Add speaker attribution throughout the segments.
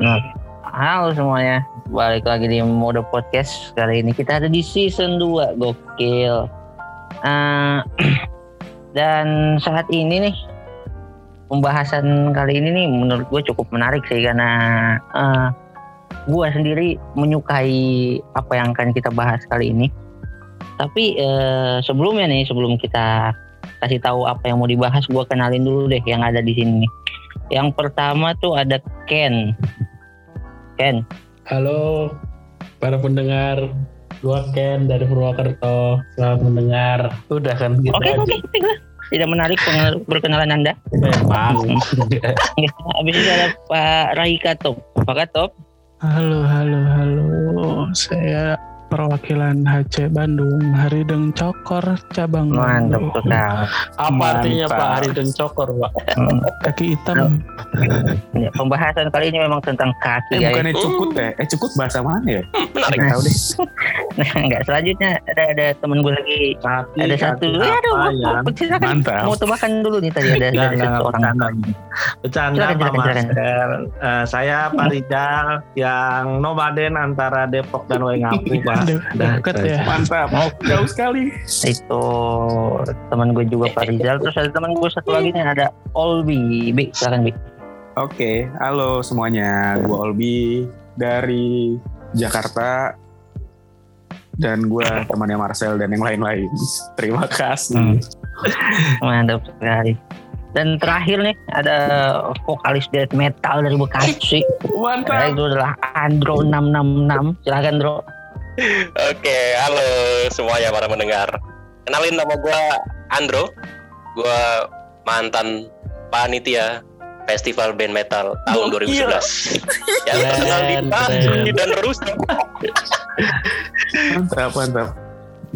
Speaker 1: Nah, halo semuanya. Balik lagi di mode podcast. Kali ini kita ada di season 2. Gokil. Eh, dan saat ini nih pembahasan kali ini nih menurut gue cukup menarik sih karena eh, gue sendiri menyukai apa yang akan kita bahas kali ini. Tapi eh, sebelumnya nih sebelum kita kasih tahu apa yang mau dibahas, gue kenalin dulu deh yang ada di sini. nih. Yang pertama tuh ada Ken. Ken,
Speaker 2: Halo para pendengar, gua Ken dari Purwokerto. Selamat mendengar. Udah kan gitu
Speaker 1: Oke, oke, oke. Tidak menarik perkenalan Anda.
Speaker 2: Memang.
Speaker 1: Habis itu ada Pak Raika Top. Apakah Top?
Speaker 3: Halo, halo, halo. Saya perwakilan HC Bandung, Harideng Cokor, cabang
Speaker 1: Mantap
Speaker 3: Bandung.
Speaker 1: sekali.
Speaker 2: Apa artinya. Pak Harideng Cokor, Pak?
Speaker 3: Kaki hitam.
Speaker 1: Ya, pembahasan kali ini memang tentang kaki
Speaker 4: Eh
Speaker 1: ya.
Speaker 4: bukannya cukut ya? Eh cukut bahasa mana ya?
Speaker 1: Menarik.
Speaker 4: Nggak tahu deh.
Speaker 1: Nah, enggak selanjutnya ada ada teman gue lagi.
Speaker 2: Kaki,
Speaker 1: Ada satu. Ya, aduh,
Speaker 2: ya?
Speaker 1: mau, silakan.
Speaker 4: Mantap.
Speaker 1: Mau tebakan dulu nih tadi ada, ada satu orang.
Speaker 2: bercanda. Pak
Speaker 1: silakan, silakan.
Speaker 2: Master. Eh, saya Pak Rizal yang nomaden antara Depok dan Wengapu, Pak.
Speaker 3: De- deket ya.
Speaker 4: Mantap. Jauh sekali.
Speaker 1: Itu teman gue juga Pak Rizal. Terus ada teman gue satu lagi nih ada Olbi. Bi, silakan Bi.
Speaker 4: Oke, halo semuanya. Gue Olbi dari Jakarta dan gue temannya Marcel dan yang lain-lain. Terima kasih.
Speaker 1: Mantap sekali. Dan terakhir nih ada vokalis death metal dari Bekasi.
Speaker 4: Mantap.
Speaker 1: itu adalah Andro 666. Silakan Andro.
Speaker 5: Oke, halo semuanya para mendengar. Kenalin nama gue Andro. Gue mantan panitia Festival Band Metal tahun
Speaker 4: Gokil.
Speaker 5: 2011. Yang terkenal di Bali dan rusak.
Speaker 4: Mantap, mantap.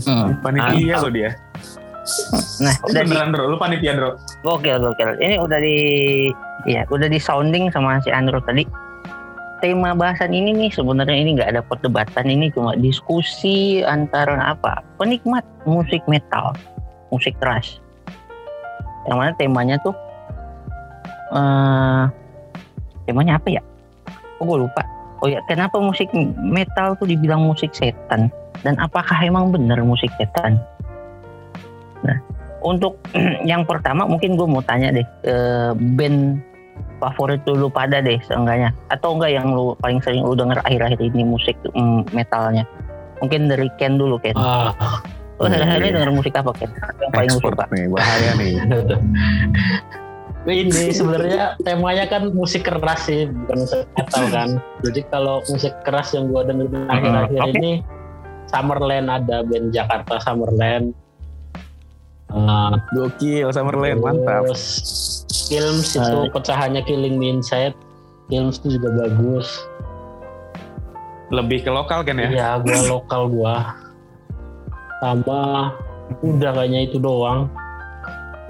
Speaker 1: Hmm.
Speaker 4: Panitia lo dia.
Speaker 1: Nah,
Speaker 4: Oh,
Speaker 1: udah di,
Speaker 4: beneran, Bro. Lu panitia, Bro.
Speaker 1: gokil gokil. Ini udah di ya udah di sounding sama si Andro tadi. Tema bahasan ini nih sebenarnya ini nggak ada perdebatan ini cuma diskusi antara apa penikmat musik metal, musik keras. Yang mana temanya tuh eh temanya apa ya? Oh gue lupa. Oh ya kenapa musik metal tuh dibilang musik setan dan apakah emang benar musik setan? Nah untuk yang pertama mungkin gue mau tanya deh ke band favorit dulu pada deh seenggaknya atau enggak yang lu paling sering lu denger akhir-akhir ini musik mm, metalnya mungkin dari Ken dulu Ken
Speaker 2: Ah,
Speaker 1: lu akhir-akhir ini denger musik apa Ken yang paling lu suka
Speaker 4: nih, bahaya nih.
Speaker 2: ini sebenarnya temanya kan musik keras sih, bukan musik metal kan. Jadi kalau musik keras yang gua dengerin akhir-akhir
Speaker 1: oke.
Speaker 2: ini Summerland ada band Jakarta Summerland. Ah,
Speaker 4: Gokil, Summerland, mantap.
Speaker 2: Films itu pecahannya Killing Me Inside. Films itu juga bagus.
Speaker 4: Lebih ke lokal kan ya?
Speaker 2: Iya, gua lokal gua. Sama udah kayaknya itu doang.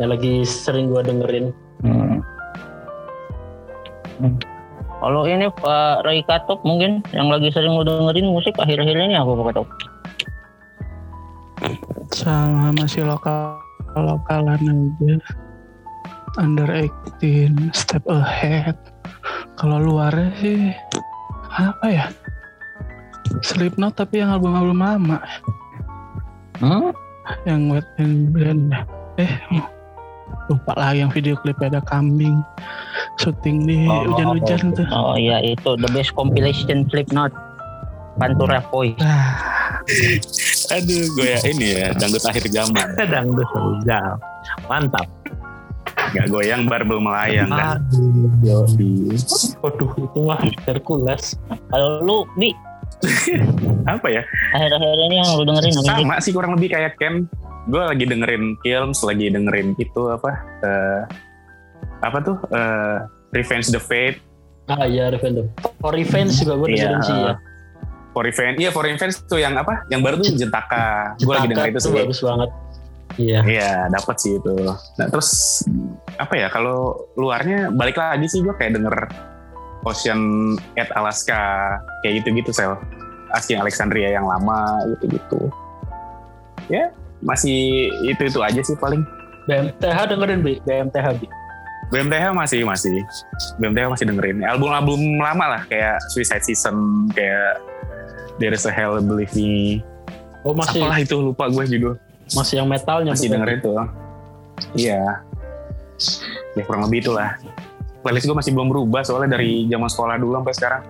Speaker 2: Yang lagi sering gua dengerin.
Speaker 1: Hmm. Hmm. Kalau ini Pak Ray Katop mungkin yang lagi sering lu dengerin musik akhir-akhir ini apa Pak Katop?
Speaker 3: Sama masih lokal lokalan aja. Under 18, step ahead. Kalau luarnya sih apa ya? Slipknot tapi yang album-album lama.
Speaker 1: Hmm?
Speaker 3: Yang Wet and Blend. Eh, lupa lagi yang video klip ada kambing syuting di
Speaker 2: Oh,
Speaker 3: hujan-hujan tuh.
Speaker 1: Oh iya itu the best compilation Slipknot Pantura Voice.
Speaker 3: Ah,
Speaker 4: Aduh, gue ya ini ya, dangdut akhir zaman.
Speaker 2: Dangdut Rizal. Mantap.
Speaker 4: Gak goyang barbel melayang kan.
Speaker 2: Waduh, itu mah Hercules.
Speaker 1: Kalau lu Bi
Speaker 4: Apa ya?
Speaker 1: akhir-akhir ini yang lu dengerin apa sih?
Speaker 4: Sama sih kurang lebih kayak Ken. Gue lagi dengerin films, lagi dengerin itu apa? eh, apa tuh? eh, Revenge the Fate.
Speaker 2: Ah iya, Revenge. For Revenge juga gue dengerin
Speaker 4: Iya.
Speaker 2: sih ya.
Speaker 4: For Revenge. Iya, For Revenge tuh yang apa? Yang baru tuh Jentaka. Gue lagi denger itu sih.
Speaker 2: bagus banget. Iya.
Speaker 4: Iya, dapat sih itu. Nah, terus apa ya? Kalau luarnya balik lagi sih gue kayak denger Ocean at Alaska kayak gitu-gitu sel. Asking Alexandria yang lama gitu-gitu. Ya, masih itu-itu aja sih paling.
Speaker 2: BMTH dengerin Bi, BMTH Bi.
Speaker 4: BMTH masih masih BMTH masih dengerin album-album lama lah kayak Suicide Season kayak There is a Hell Believe Me.
Speaker 2: Oh masih
Speaker 4: apalah itu lupa gue judul.
Speaker 2: masih yang metalnya
Speaker 4: masih
Speaker 2: bukan?
Speaker 4: dengerin tuh iya. Ya kurang lebih itulah. Playlist gue masih belum berubah soalnya dari zaman sekolah dulu sampai sekarang.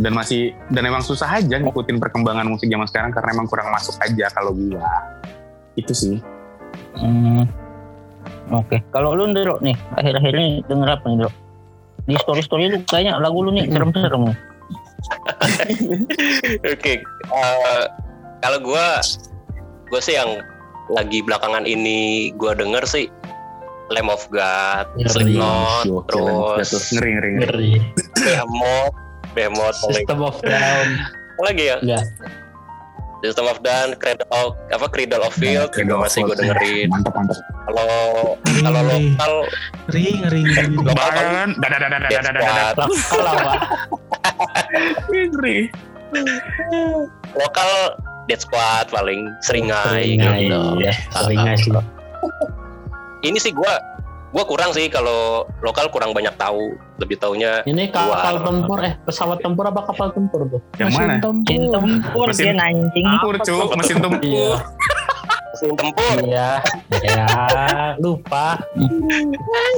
Speaker 4: Dan masih dan emang susah aja ngikutin perkembangan musik zaman sekarang karena emang kurang masuk aja kalau gua. Itu sih.
Speaker 1: Hmm. Oke, kalau lu Ndro nih, akhir-akhir ini denger apa nih Ndro? Di story-story lu kayaknya lagu lu nih serem-serem. nih.
Speaker 5: Oke, eh, kalau gue, gue sih yang lagi belakangan ini gue denger sih Lamb of God. Slipknot, terus
Speaker 4: ngeri ngeri ngeri
Speaker 5: Behemoth, Behemoth,
Speaker 2: System of Down
Speaker 5: apa lagi ya?
Speaker 2: Enggak.
Speaker 5: System of Down, Cradle of, apa Cradle of Filth juga masih gue dengerin.
Speaker 4: mantap mantap
Speaker 5: Kalau kalau lokal,
Speaker 3: Ring, ring, ring.
Speaker 5: lokal paling
Speaker 4: Bahkan dadah ngeri
Speaker 5: lokal Dead Squad paling seringai
Speaker 2: Seringai,
Speaker 5: gitu.
Speaker 2: ya, seringai sih.
Speaker 5: Ini sih gue gue kurang sih kalau lokal kurang banyak tahu lebih taunya
Speaker 2: Ini kapal
Speaker 5: Luar.
Speaker 2: tempur, eh pesawat tempur apa kapal tempur tuh?
Speaker 4: yang mana
Speaker 3: Mesin tempur.
Speaker 1: Tempur
Speaker 4: Mesin-
Speaker 1: dia nancing.
Speaker 4: tempur cuk mesin
Speaker 2: Iya,
Speaker 4: tempur
Speaker 5: mesin tempur
Speaker 2: iya, ya lupa.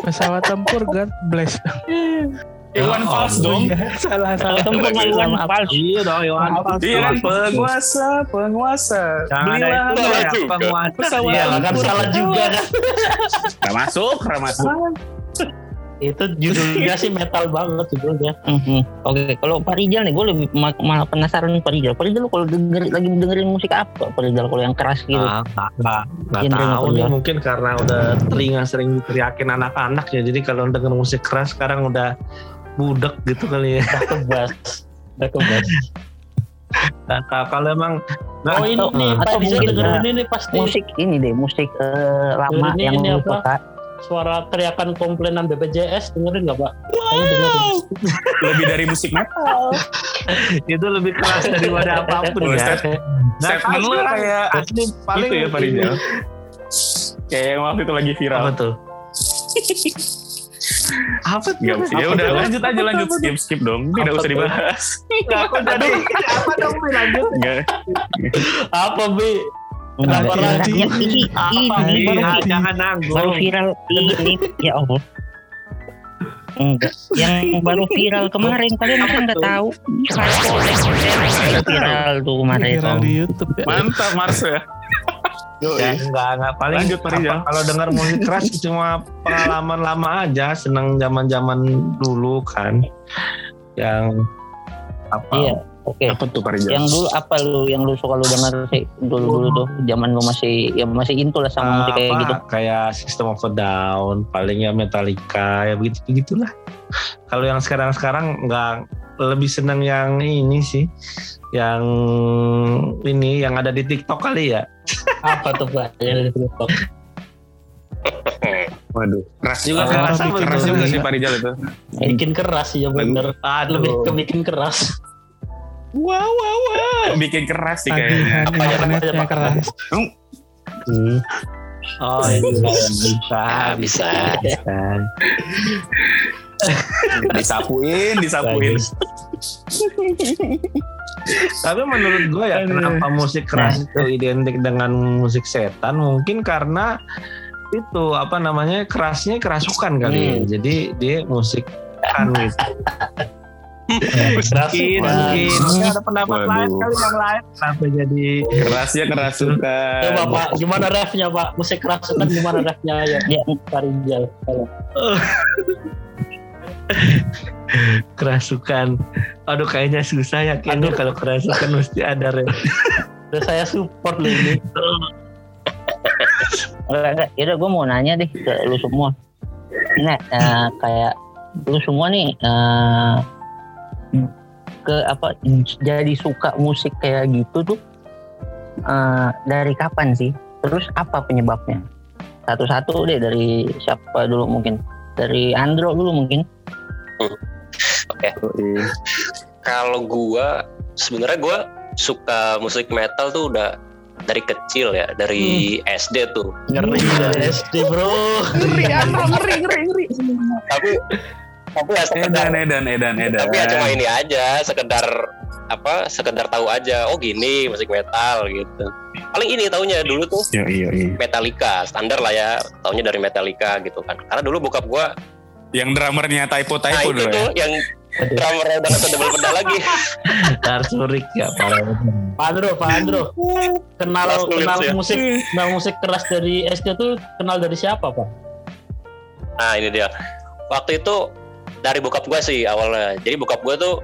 Speaker 3: Pesawat tempur God bless.
Speaker 4: Iwan Fals dong
Speaker 3: Iya, salah salah.
Speaker 1: Tempur
Speaker 5: Lagi.
Speaker 1: Iwan Fals.
Speaker 6: Iya dong, Iwan Fals.
Speaker 4: Iya kan penguasa penguasa belilah
Speaker 6: itu
Speaker 5: Salah
Speaker 6: ya,
Speaker 5: juga.
Speaker 6: penguasa.
Speaker 2: Iya, kan salah juga kan.
Speaker 4: Gak masuk gak masuk
Speaker 2: Itu judulnya sih metal banget judulnya.
Speaker 1: Mhm. Oke, kalau Pak Rijal nih, gue lebih ma- malah penasaran Pak Rijal. Pak Rijal lu kalau denger, lagi dengerin musik apa? Pak Rijal kalau yang keras gitu.
Speaker 6: Ah, nggak nggak nggak tahu nih mungkin karena udah telinga sering diteriakin anak-anak ya jadi kalau denger musik keras sekarang udah budek gitu kali ya
Speaker 2: Udah kebas. Udah kebas.
Speaker 6: Tahu kalau emang nggak
Speaker 2: Oh ini
Speaker 1: Atau-
Speaker 2: nih,
Speaker 1: atau mungkin,
Speaker 2: dengerin
Speaker 1: eh,
Speaker 2: ini pasti
Speaker 1: Musik ini deh, musik eh, lama
Speaker 2: Ini-
Speaker 1: yang
Speaker 2: ini apa? suara teriakan komplainan BPJS dengerin nggak Pak? Dengerin.
Speaker 4: lebih dari musik metal
Speaker 6: itu lebih keras daripada apa pun
Speaker 4: Oh,
Speaker 6: ya Nggak
Speaker 4: statement lu kayak
Speaker 6: Asli paling
Speaker 4: itu ya Pak Rijal kayak yang waktu itu lagi viral
Speaker 6: apa tuh apa tuh
Speaker 4: Gak usah. Ya udah lanjut aja lanjut skip skip dong. Tidak usah dibahas.
Speaker 6: Aku jadi apa dong Pi, lanjut
Speaker 4: Enggak.
Speaker 2: Apa Bi?
Speaker 1: Kenapa
Speaker 2: lagi?
Speaker 1: Ini,
Speaker 6: apa
Speaker 1: ini baru,
Speaker 6: Iya, jangan
Speaker 1: baru
Speaker 6: nanggung
Speaker 1: viral ini. Ya Allah. Enggak. Yang baru viral kemarin kalian masa nggak tahu? Baru viral tuh kemarin.
Speaker 3: Viral di YouTube ya.
Speaker 4: Mantap Mars ya.
Speaker 6: Ya enggak enggak. Paling
Speaker 4: Lanjut,
Speaker 6: apa, kalau dengar musik keras cuma pengalaman lama aja seneng zaman zaman dulu kan. Yang apa?
Speaker 1: Iya. Oke.
Speaker 4: Apa tuh Pak?
Speaker 1: Yang dulu apa lu yang lu suka lu denger sih dulu dulu tuh? Zaman lu masih ya masih into lah sama musik kayak
Speaker 6: apa,
Speaker 1: gitu.
Speaker 6: kayak System of a Down paling ya Metallica ya begitu begitulah. Kalau yang sekarang sekarang nggak lebih seneng yang ini sih. Yang ini yang ada di TikTok kali ya
Speaker 2: Apa tuh Pak? Yang di TikTok.
Speaker 4: Waduh. Keras juga
Speaker 3: Ah,
Speaker 4: kan?
Speaker 3: keras
Speaker 4: Keras,
Speaker 3: betul.
Speaker 4: juga sih Pak Rijal itu.
Speaker 2: Bikin keras ya bener. Lebih
Speaker 6: aduh
Speaker 2: ke bikin keras.
Speaker 4: Wow wow wow. Bikin keras sih kayaknya.
Speaker 2: Apa ya,
Speaker 3: internetnya
Speaker 2: apa ya, Pak?
Speaker 3: keras.
Speaker 2: Hmm.
Speaker 6: oh ini bisa
Speaker 5: Ah, bisa.
Speaker 6: bisa
Speaker 4: Disapuin, disapuin.
Speaker 6: Tapi menurut gue ya kenapa musik keras itu identik dengan musik setan mungkin karena itu apa namanya kerasnya kerasukan kali ya. Jadi dia musik kan gitu. mungkin mungkin ada pendapat
Speaker 4: Waduh.
Speaker 6: lain kali yang lain kenapa jadi
Speaker 4: Kerasnya kerasukan.
Speaker 2: Coba Pak, gimana refnya Pak? Musik keras kan gimana refnya ya?
Speaker 1: Ya,
Speaker 2: Pak Rijal.
Speaker 6: Kerasukan aduh kayaknya susah ya kayaknya kalau kerasukan mesti ada rem
Speaker 2: udah saya support loh ini.
Speaker 1: Yaudah gue mau nanya deh ke lu semua. Nah, eh, kayak lu semua nih eh, ke apa jadi suka musik kayak gitu tuh eh, dari kapan sih? Terus apa penyebabnya? Satu-satu deh dari siapa dulu mungkin? Dari Andro dulu mungkin.
Speaker 5: Kalau gua sebenarnya gua suka musik metal tuh udah dari kecil ya, dari SD tuh.
Speaker 2: Ngeri dari SD bro.
Speaker 4: Ngeri, Andro, ngeri, ngeri, ngeri.
Speaker 5: Tapi tapi ya sekedar,
Speaker 4: Edan, edan, edan, edan.
Speaker 5: tapi ya cuma ini aja, sekedar apa? Sekedar tahu aja. Oh gini musik metal gitu. Paling ini taunya dulu tuh
Speaker 4: Iya, iya, iya.
Speaker 5: Metallica, standar lah ya. Taunya dari Metallica gitu kan. Karena dulu bokap gua,
Speaker 4: Yang drummernya typo
Speaker 5: nah
Speaker 4: typo
Speaker 5: itu
Speaker 4: dulu
Speaker 5: tuh
Speaker 4: ya.
Speaker 5: yang drummer udah nggak double pedal lagi.
Speaker 6: Tarsurik ya parah.
Speaker 2: Pak Andro, Pak Andro. Kenal kenal
Speaker 5: ya.
Speaker 2: musik, kenal musik keras dari SD tuh kenal dari siapa Pak?
Speaker 5: Nah ini dia. Waktu itu dari bokap gue sih awalnya. Jadi bokap gue tuh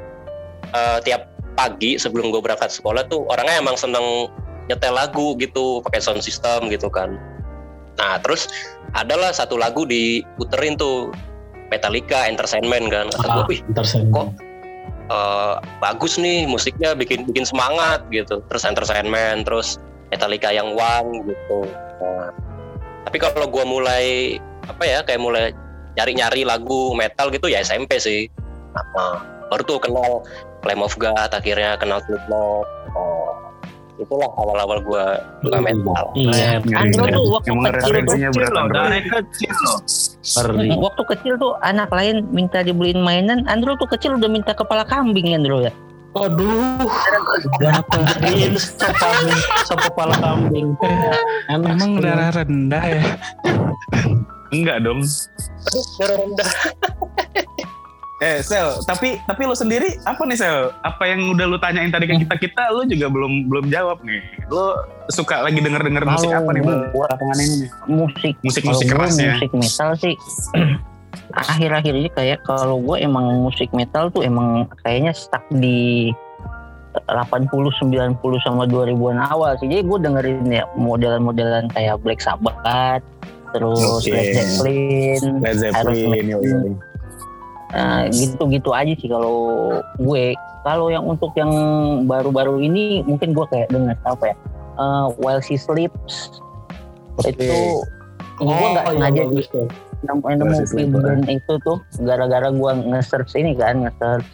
Speaker 5: eh, tiap pagi sebelum gue berangkat sekolah tuh orangnya emang seneng nyetel lagu gitu, pakai sound system gitu kan. Nah terus adalah satu lagu diputerin tuh Metallica Entertainment kan. Kata gue,
Speaker 2: Tersen.
Speaker 5: Kok? eh, bagus nih musiknya bikin bikin semangat gitu. Terus Entertainment, terus Metallica yang One gitu. Nah, tapi kalau gue mulai apa ya kayak mulai nyari-nyari lagu metal gitu ya SMP sih. Nah, baru tuh kenal Flame of God, akhirnya kenal Slipknot. Oh, itulah awal-awal gue suka metal.
Speaker 2: Iya.
Speaker 1: Andro tuh waktu
Speaker 4: Emang
Speaker 1: kecil tuh
Speaker 4: referensinya berat
Speaker 6: loh,
Speaker 4: Andro.
Speaker 6: dari kecil loh. Ngeri.
Speaker 1: waktu kecil tuh anak lain minta dibeliin mainan, Andro tuh kecil udah minta kepala kambing Andro ya.
Speaker 2: Aduh,
Speaker 3: Berapa?
Speaker 2: sop kambing, sop kepala kambing. Sekali.
Speaker 3: darah rendah ya.
Speaker 4: Enggak dong.
Speaker 5: rendah.
Speaker 4: Eh, Sel, tapi tapi lu sendiri apa nih Sel? Apa yang udah lu tanyain tadi ke kita kita, lu juga belum belum jawab nih. Lu suka lagi denger denger musik apa nih bang? Belakangan ini nih.
Speaker 1: musik
Speaker 4: Musik-musik keras ya?
Speaker 1: musik metal sih akhir-akhir ini kayak kalau gue emang musik metal tuh emang kayaknya stuck di 80 90 sama 2000-an awal sih. Jadi gue dengerin ya modelan-modelan kayak Black Sabbath, terus
Speaker 4: Oke.
Speaker 1: Led Zeppelin,
Speaker 4: Led Zeppelin, yo.
Speaker 1: Nah, gitu-gitu aja sih kalau gue. Kalau yang untuk yang baru-baru ini mungkin gue kayak denger apa ya? Eh, While She Sleeps itu gue nggak
Speaker 2: Oh, iya,
Speaker 1: sengaja
Speaker 2: bagus tuh.
Speaker 1: nemu nemu
Speaker 4: While She Sleeps,
Speaker 1: band itu tuh gara-gara gue nge-search ini kan nge-search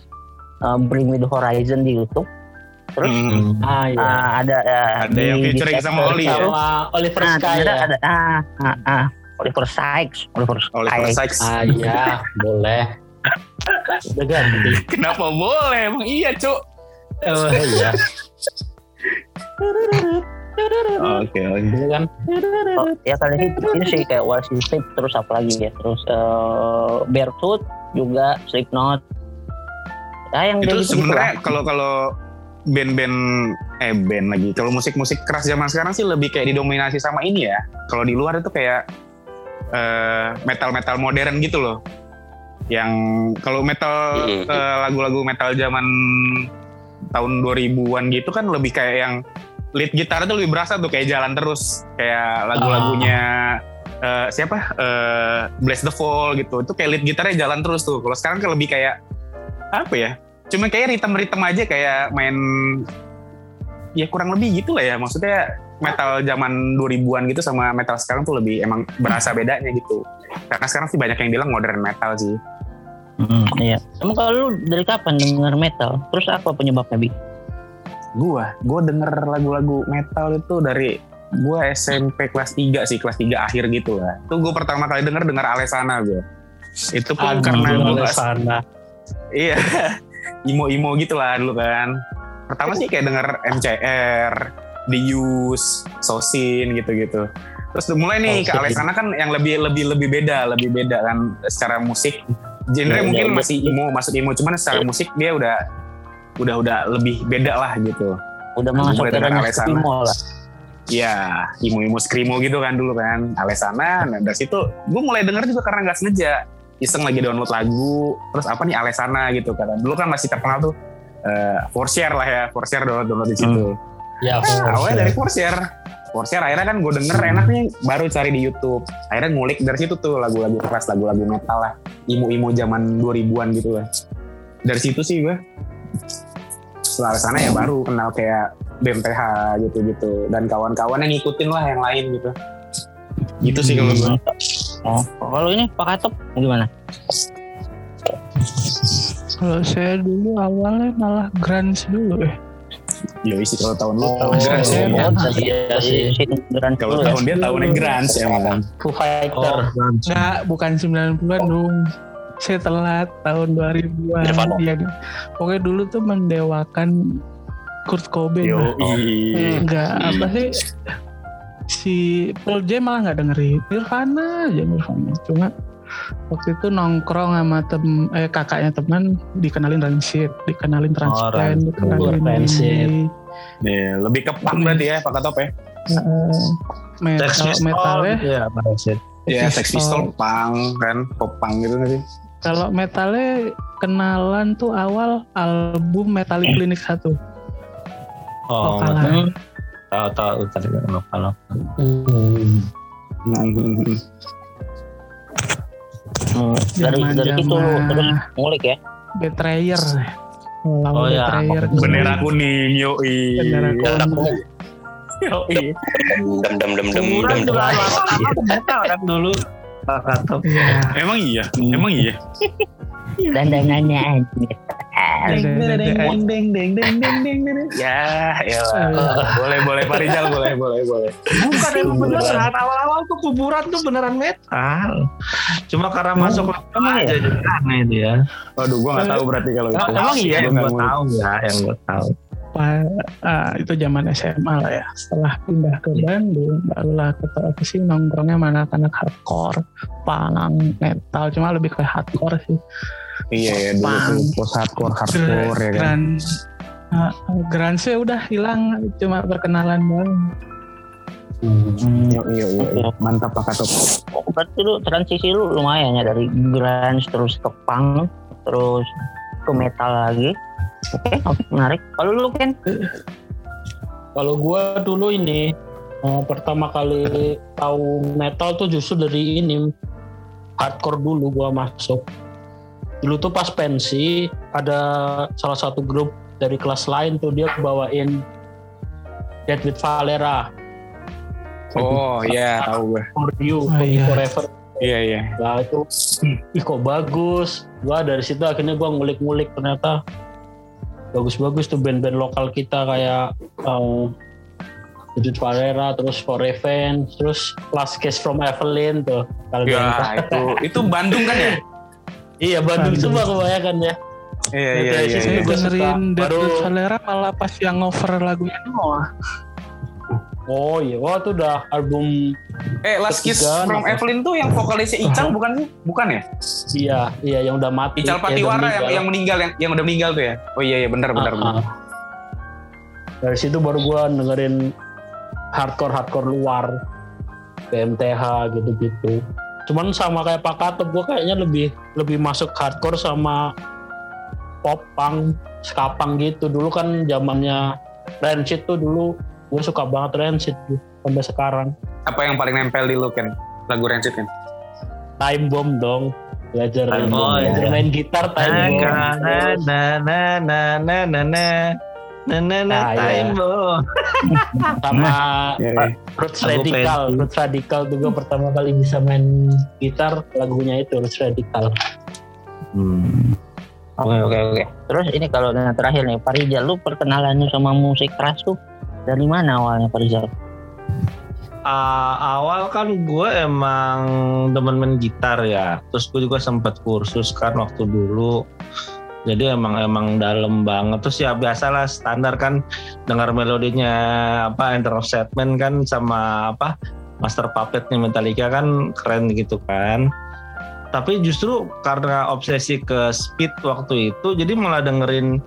Speaker 1: eh, Bring Me The Horizon di YouTube. Terus
Speaker 4: Hmm.
Speaker 2: Ah iya.
Speaker 1: ah, ada eh,
Speaker 4: Ada yang
Speaker 1: di- di
Speaker 4: featuring sama Oli ya?
Speaker 1: itu,
Speaker 2: Sama Oliver
Speaker 1: Nah,
Speaker 2: Sky
Speaker 1: ternyata
Speaker 2: ya.
Speaker 1: ada ah, ah, ah, Oliver Sykes, Oliver
Speaker 4: Oliver
Speaker 1: Sykes.
Speaker 4: Sykes.
Speaker 2: Ah iya, boleh. Udah ganti.
Speaker 4: Kenapa boleh? Emang iya, Cuk.
Speaker 2: Oh iya.
Speaker 4: Oke, oke.
Speaker 2: Ini kan
Speaker 1: Oh, ya kali ini, ini sih kayak She Sleeps terus apa lagi ya terus eh, Barefoot juga Slipknot ya yang
Speaker 4: Itu
Speaker 1: gitu
Speaker 4: sebenarnya kalau kalau band-band eh band lagi. Kalau musik-musik keras zaman sekarang sih lebih kayak didominasi sama ini ya. Kalau di luar itu kayak eh, metal-metal modern gitu loh. Yang kalau metal
Speaker 5: Mm.
Speaker 4: eh, lagu-lagu metal zaman tahun 2000-an gitu kan lebih kayak yang lead gitar itu lebih berasa tuh kayak jalan terus kayak lagu-lagunya eh, siapa? Eh Bless the Fall gitu. Itu kayak lead gitarnya jalan terus tuh. Kalau sekarang kan lebih kayak apa ya? Cuma kayak ritem-ritem aja kayak main ya kurang lebih gitu lah ya. Maksudnya metal zaman 2000-an gitu sama metal sekarang tuh lebih emang berasa bedanya gitu. Karena sekarang sih banyak yang bilang modern metal sih
Speaker 1: Hmm, iya. Emang kalau lu dari kapan denger metal? Terus apa penyebabnya bi?
Speaker 4: Gua gua denger lagu-lagu metal itu dari gua SMP kelas 3 sih kelas 3 akhir gitu lah. Itu gua pertama kali denger denger Alesana gua itu pun
Speaker 2: Aduh,
Speaker 4: karena gua
Speaker 2: oleh
Speaker 4: nggak-
Speaker 2: sana.
Speaker 4: iya. Imo-imo gitu lah dulu kan. Pertama sih kayak denger MCR Dius Sosin gitu-gitu. Terus mulai nih ke
Speaker 2: Sosin.
Speaker 4: Alesana kan yang lebih lebih lebih beda lebih beda kan secara musik genre
Speaker 2: Ya,
Speaker 4: mungkin
Speaker 2: udah-
Speaker 4: masih imo masuk imo cuman secara
Speaker 2: Ya.
Speaker 4: musik dia udah udah udah lebih beda lah gitu
Speaker 1: udah masuk
Speaker 4: mulai
Speaker 1: ke screamo lah
Speaker 4: Iya, imo-imo skrimo gitu kan dulu kan, Alesana. Nah dari situ gue mulai denger juga karena nggak sengaja. Iseng lagi download lagu, terus apa nih Alesana gitu kan. Dulu kan masih terkenal tuh eh Forshare lah ya, Forshare download download di situ.
Speaker 2: Ya,
Speaker 4: Nah, awalnya dari Forshare. Forshare akhirnya kan gue denger enak nih, baru cari di YouTube. Akhirnya ngulik dari situ tuh lagu-lagu keras, lagu-lagu metal lah. Imo-imo zaman 2000-an gitu lah. Dari situ sih gue. Setelah Alesana ya baru kenal kayak BMTH gitu-gitu. Dan kawan-kawan yang ngikutin lah yang lain gitu. Gitu sih kalau gue.
Speaker 1: oh kalau ini Pak Katop gimana
Speaker 3: Kalau saya dulu awalnya malah grunge dulu ya.
Speaker 4: Yo isi kalau tahun lu
Speaker 2: Oh,
Speaker 4: tahun
Speaker 2: iya.
Speaker 4: ya.
Speaker 2: Iya sih.
Speaker 4: Kalau
Speaker 1: ya.
Speaker 4: tahun dia tahunnya grunge emang.
Speaker 2: Foo Fighter.
Speaker 6: Oh, Guns.
Speaker 3: Enggak, bukan 90-an dong. Saya telat tahun 2000-an.
Speaker 5: Nirvana.
Speaker 3: Iya. Pokoknya dulu tuh mendewakan Kurt Cobain.
Speaker 4: Yo
Speaker 3: lah.
Speaker 4: i.
Speaker 3: Enggak, apa sih? Si Paul J malah nggak dengerin Nirvana aja Nirvana. Cuma waktu itu nongkrong sama tem eh kakaknya teman dikenalin Rancid, dikenalin Transplant,
Speaker 6: Rancid.
Speaker 3: dikenalin.
Speaker 4: Nih, lebih ke punk berarti ya Pak Katop ya.
Speaker 3: Heeh. metal
Speaker 6: Sex Pistols
Speaker 3: metalnya
Speaker 6: gitu ya, Pak Sid.
Speaker 4: Ya, Sex
Speaker 3: Pistol.
Speaker 4: Punk kan, pop punk gitu nanti.
Speaker 3: kalau metalnya kenalan tuh awal album Metallic Clinic 1
Speaker 6: Oh,
Speaker 3: Lokalan.
Speaker 6: tahu tahu tadi lokal.
Speaker 2: Hmm.
Speaker 1: Dari dari situ lu terus ngulik ya.
Speaker 3: Betrayer lawan
Speaker 6: Oh, ya.
Speaker 3: Betrayer
Speaker 4: Bendera kuning, yo i.
Speaker 3: Bendera kuning.
Speaker 4: Yo i.
Speaker 5: Dem dem dem dem dem dem.
Speaker 6: kan dulu. Pak Katop.
Speaker 4: Emang iya, emang iya.
Speaker 1: Dandanannya
Speaker 3: Ada- ada-
Speaker 6: deng deng deng deng deng deng.
Speaker 4: Ya, ya boleh boleh Pak Rizal boleh boleh boleh.
Speaker 6: Bukan emang bener saat awal-awal tuh kuburan tuh beneran metal. Cuma karena masuk lama aja jadi aneh itu ya.
Speaker 4: Waduh, gua nggak tahu berarti kalau itu.
Speaker 6: Emang iya
Speaker 4: Gua
Speaker 6: yang
Speaker 4: ngulik.
Speaker 6: tahu ya, yang gue tahu.
Speaker 3: Ah, itu zaman SMA lah ya setelah pindah ke Bandung barulah ketemu apa sih nongkrongnya mana anak hardcore punk metal cuma lebih ke hardcore sih
Speaker 4: Iya ya dulu tuh post hardcore hardcore ya kan.
Speaker 3: Gran uh, udah hilang cuma perkenalan doang
Speaker 4: Yo iya iya. Mantap Pak Katop.
Speaker 1: Oh, berarti lu transisi lu lumayan ya dari grunge terus ke punk terus ke metal lagi. Oke, oke, menarik. Kalau lu kan
Speaker 2: Kalau gua dulu ini eh, pertama kali tahu metal tuh justru dari ini hardcore dulu gua masuk. Dulu tuh pas pensi ada salah satu grup dari kelas lain tuh dia bawain Dead with Valera
Speaker 4: Oh iya tahu gue.
Speaker 2: for you
Speaker 3: Oh,
Speaker 2: for
Speaker 3: iya.
Speaker 2: forever.
Speaker 4: Iya iya.
Speaker 2: Nah itu ih kok bagus. Gua dari situ akhirnya gua ngulik-ngulik ternyata bagus-bagus tuh band-band lokal kita kayak um, Judith Valera, terus For Revenge, terus Last Case from Evelyn tuh. Kalau
Speaker 4: Ya itu itu Bandung kan ya?
Speaker 2: iya Bandung semua kebanyakan ya.
Speaker 4: Iya iya iya.
Speaker 3: saya
Speaker 4: iya.
Speaker 3: dengerin
Speaker 2: Baru-
Speaker 3: Valera malah pas yang cover lagunya Noah
Speaker 2: Oh iya, wah itu udah album
Speaker 4: Eh Last Kiss from
Speaker 2: apa?
Speaker 4: Evelyn tuh yang vokalisnya Icang bukan sih? Bukan ya?
Speaker 2: iya iya yang udah mati.
Speaker 4: Ical Patiwara yang,
Speaker 2: meninggal.
Speaker 4: yang meninggal yang yang udah meninggal tuh ya? Oh iya iya benar benar
Speaker 2: Ah,
Speaker 4: benar.
Speaker 2: ah. Dari situ baru gua dengerin hardcore hardcore luar, BMTH gitu-gitu. Cuman sama kayak Pak Katep, gua kayaknya lebih lebih masuk hardcore sama pop punk, ska punk gitu. Dulu kan zamannya Rancid tuh dulu gue suka banget Rancid tuh sampai sekarang.
Speaker 4: Apa yang paling nempel di lu kan? Lagu Rancid kan?
Speaker 2: Time Bomb dong. Belajar,
Speaker 6: Time Bomb,
Speaker 2: belajar main gitar Time Bomb.
Speaker 6: Na
Speaker 2: Terus-
Speaker 6: na na na na na na na na na
Speaker 2: Ah, iya.
Speaker 6: time bomb.
Speaker 2: sama
Speaker 4: Iya, iya.
Speaker 2: Roots Radical. Roots Radical juga pertama kali bisa main gitar lagunya itu Roots Radical.
Speaker 6: Hmm.
Speaker 1: Oke oke oke. Terus ini kalau yang terakhir nih, Pak Rizal, lu perkenalannya sama musik keras tuh dari mana awalnya Pak Rizal?
Speaker 6: Ah, awal kan gue emang demen main gitar ya. Terus gue juga sempet kursus kan waktu dulu. Jadi emang emang dalam banget. Terus ya biasalah standar kan dengar melodinya apa Enter of Sandman kan sama apa Master Puppetnya Metallica kan keren gitu kan. Tapi justru karena obsesi ke speed waktu itu, jadi malah dengerin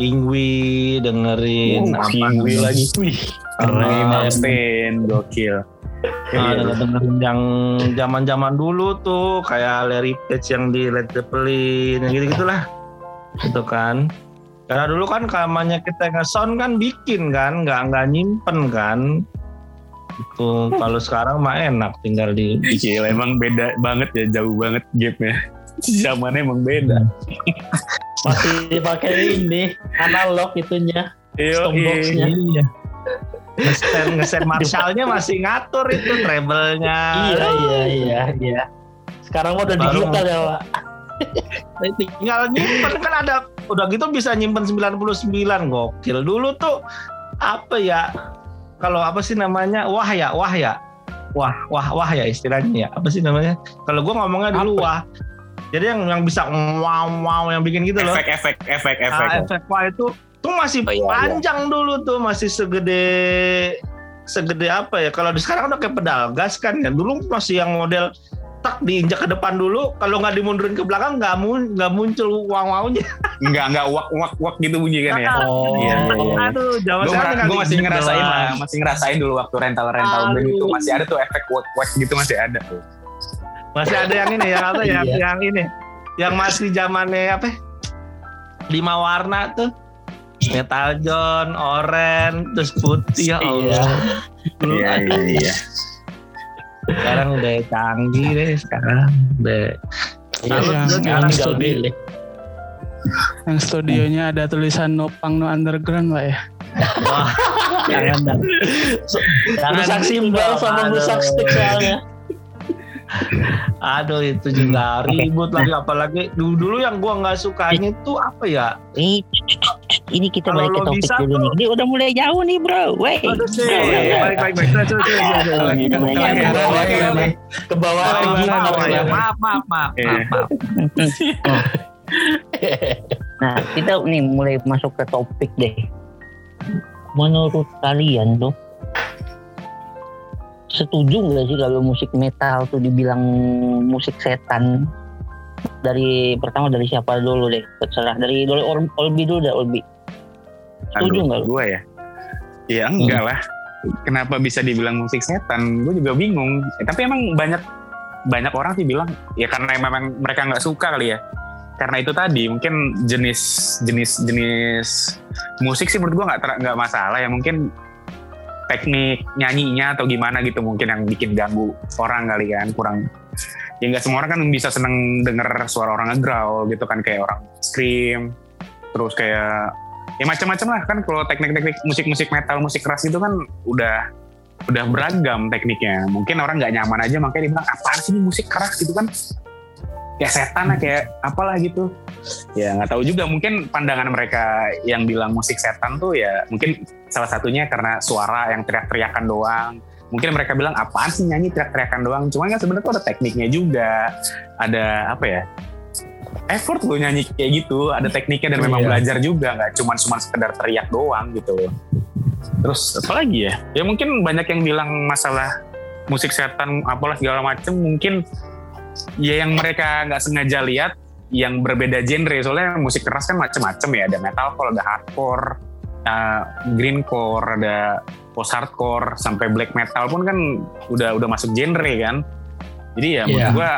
Speaker 6: Ingwi, dengerin
Speaker 4: Oh,
Speaker 6: apa
Speaker 4: Ingwi lagi.
Speaker 6: Wih,
Speaker 4: Keren.
Speaker 6: keren.
Speaker 4: Malmsteen, gokil.
Speaker 6: Nah, denger dengerin yang zaman-zaman dulu tuh kayak Larry Page yang di Led Zeppelin yang gitu gitulah gitu kan karena dulu kan kamarnya kita nge-sound kan bikin kan nggak nggak nyimpen kan itu kalau sekarang mah enak tinggal di
Speaker 4: Gila, emang beda banget ya, jauh banget gapnya. Zamannya emang beda.
Speaker 2: Masih dipakai ini analog itunya,
Speaker 4: Yo,
Speaker 6: iya ngeset ngeset Marshallnya masih ngatur itu treble-nya
Speaker 2: Iya iya iya iya. Sekarang mah udah
Speaker 6: Baru-
Speaker 2: digital ya Pak.
Speaker 6: Tinggal nyimpen kan ada udah gitu bisa nyimpen 99 gokil. Dulu tuh apa ya kalau apa sih namanya wah ya wah ya. Wah wah wah ya istilahnya ya. Apa sih namanya? Kalau gua ngomongnya dulu wah. Jadi yang yang bisa wow wow yang bikin gitu loh.
Speaker 4: Efek efek efek efek.
Speaker 6: Nah, efek wah itu tuh masih
Speaker 5: Oh, iya, iya.
Speaker 6: panjang dulu tuh masih segede segede apa ya. Kalau di sekarang udah kayak pedal gas kan ya. Dulu masih yang model tak diinjak ke depan dulu kalau nggak dimundurin ke belakang nggak mun nggak muncul wow wownya
Speaker 4: nggak nggak wak wak wak gitu bunyi kan ya?
Speaker 2: Oh,
Speaker 4: Iya, iya, iya.
Speaker 6: aduh zaman
Speaker 4: gue
Speaker 6: sekarang tinggal
Speaker 4: masih ngerasain lah masih ngerasain dulu waktu rental rental band
Speaker 6: Aduh.
Speaker 4: itu masih ada tuh efek wak wak gitu masih ada. Tuh
Speaker 6: masih ada yang ini yang apa ya
Speaker 2: Iya.
Speaker 6: yang ini yang masih zamannya apa? Lima warna tuh. Metal john orange terus putih ya Allah. Dulu
Speaker 4: iya iya iya
Speaker 6: sekarang udah canggih deh sekarang udah Salut
Speaker 3: yang- yang
Speaker 6: sekarang
Speaker 2: tinggal
Speaker 3: studi-. Yang studionya ada tulisan no punk no underground pak ya.
Speaker 6: wah jangan dah Jangan
Speaker 2: Rusak
Speaker 6: gitu
Speaker 2: simbol
Speaker 6: dong,
Speaker 2: sama rusak stick soalnya.
Speaker 6: aduh itu juga ribut lagi apalagi dulu dulu yang gua nggak sukanya tuh apa ya?
Speaker 1: Ini, ini kita
Speaker 6: Kalau
Speaker 1: balik ke topik dulu
Speaker 6: tuh-
Speaker 1: nih. Ini udah mulai jauh nih bro.
Speaker 6: Aduh sih baik baik baik. Terus, terus, terus.
Speaker 1: Oh,
Speaker 6: oke.
Speaker 2: Ke bawah
Speaker 6: Maaf,
Speaker 2: lagi
Speaker 6: maaf, maaf
Speaker 4: Iya.
Speaker 6: maaf maaf.
Speaker 1: Nah kita nih mulai masuk ke topik deh. Menurut kalian tuh setuju nggak sih kalau musik metal tuh dibilang musik setan? Dari pertama dari siapa dulu deh? Terserah dari dari Ol- Olbi dulu deh Olbi. Setuju nggak lu?
Speaker 4: gue ya ya enggak lah kenapa bisa dibilang musik setan gue juga bingung Eh, tapi emang banyak banyak orang sih bilang ya karena memang mereka nggak suka kali ya karena itu tadi mungkin jenis jenis jenis musik sih menurut gue nggak nggak masalah ya mungkin teknik nyanyinya atau gimana gitu mungkin yang bikin ganggu orang kali kan kurang. Ya nggak semua orang kan bisa seneng denger suara orang ngegrowl gitu kan kayak orang scream terus kayak ya macam-macam lah kan kalau teknik-teknik musik-musik metal musik keras itu kan udah udah beragam tekniknya. Mungkin orang nggak nyaman aja makanya dia bilang apaan sih ini musik keras? Gitu kan. Kayak setan lah kayak apalah gitu ya nggak tahu juga. Mungkin pandangan mereka yang bilang musik setan tuh ya mungkin salah satunya karena suara yang teriak-teriakan doang. Mungkin mereka bilang apaan sih nyanyi teriak-teriakan doang? Cuman kan sebenarnya tuh ada tekniknya juga. Ada apa ya effort lo nyanyi kayak gitu. Ada tekniknya dan memang
Speaker 2: Iya.
Speaker 4: belajar juga. Nggak cuma cuma sekedar teriak doang gitu. Terus apa lagi ya? Ya mungkin banyak yang bilang masalah musik setan apalah segala macem. Mungkin ya yang mereka nggak sengaja lihat yang berbeda genre. Soalnya musik keras kan macem-macem ya. Ada metalcore ada hardcore uh, greencore ada post hardcore sampai black metal pun kan udah udah masuk genre kan. Jadi ya menurut
Speaker 2: Iya.
Speaker 4: gua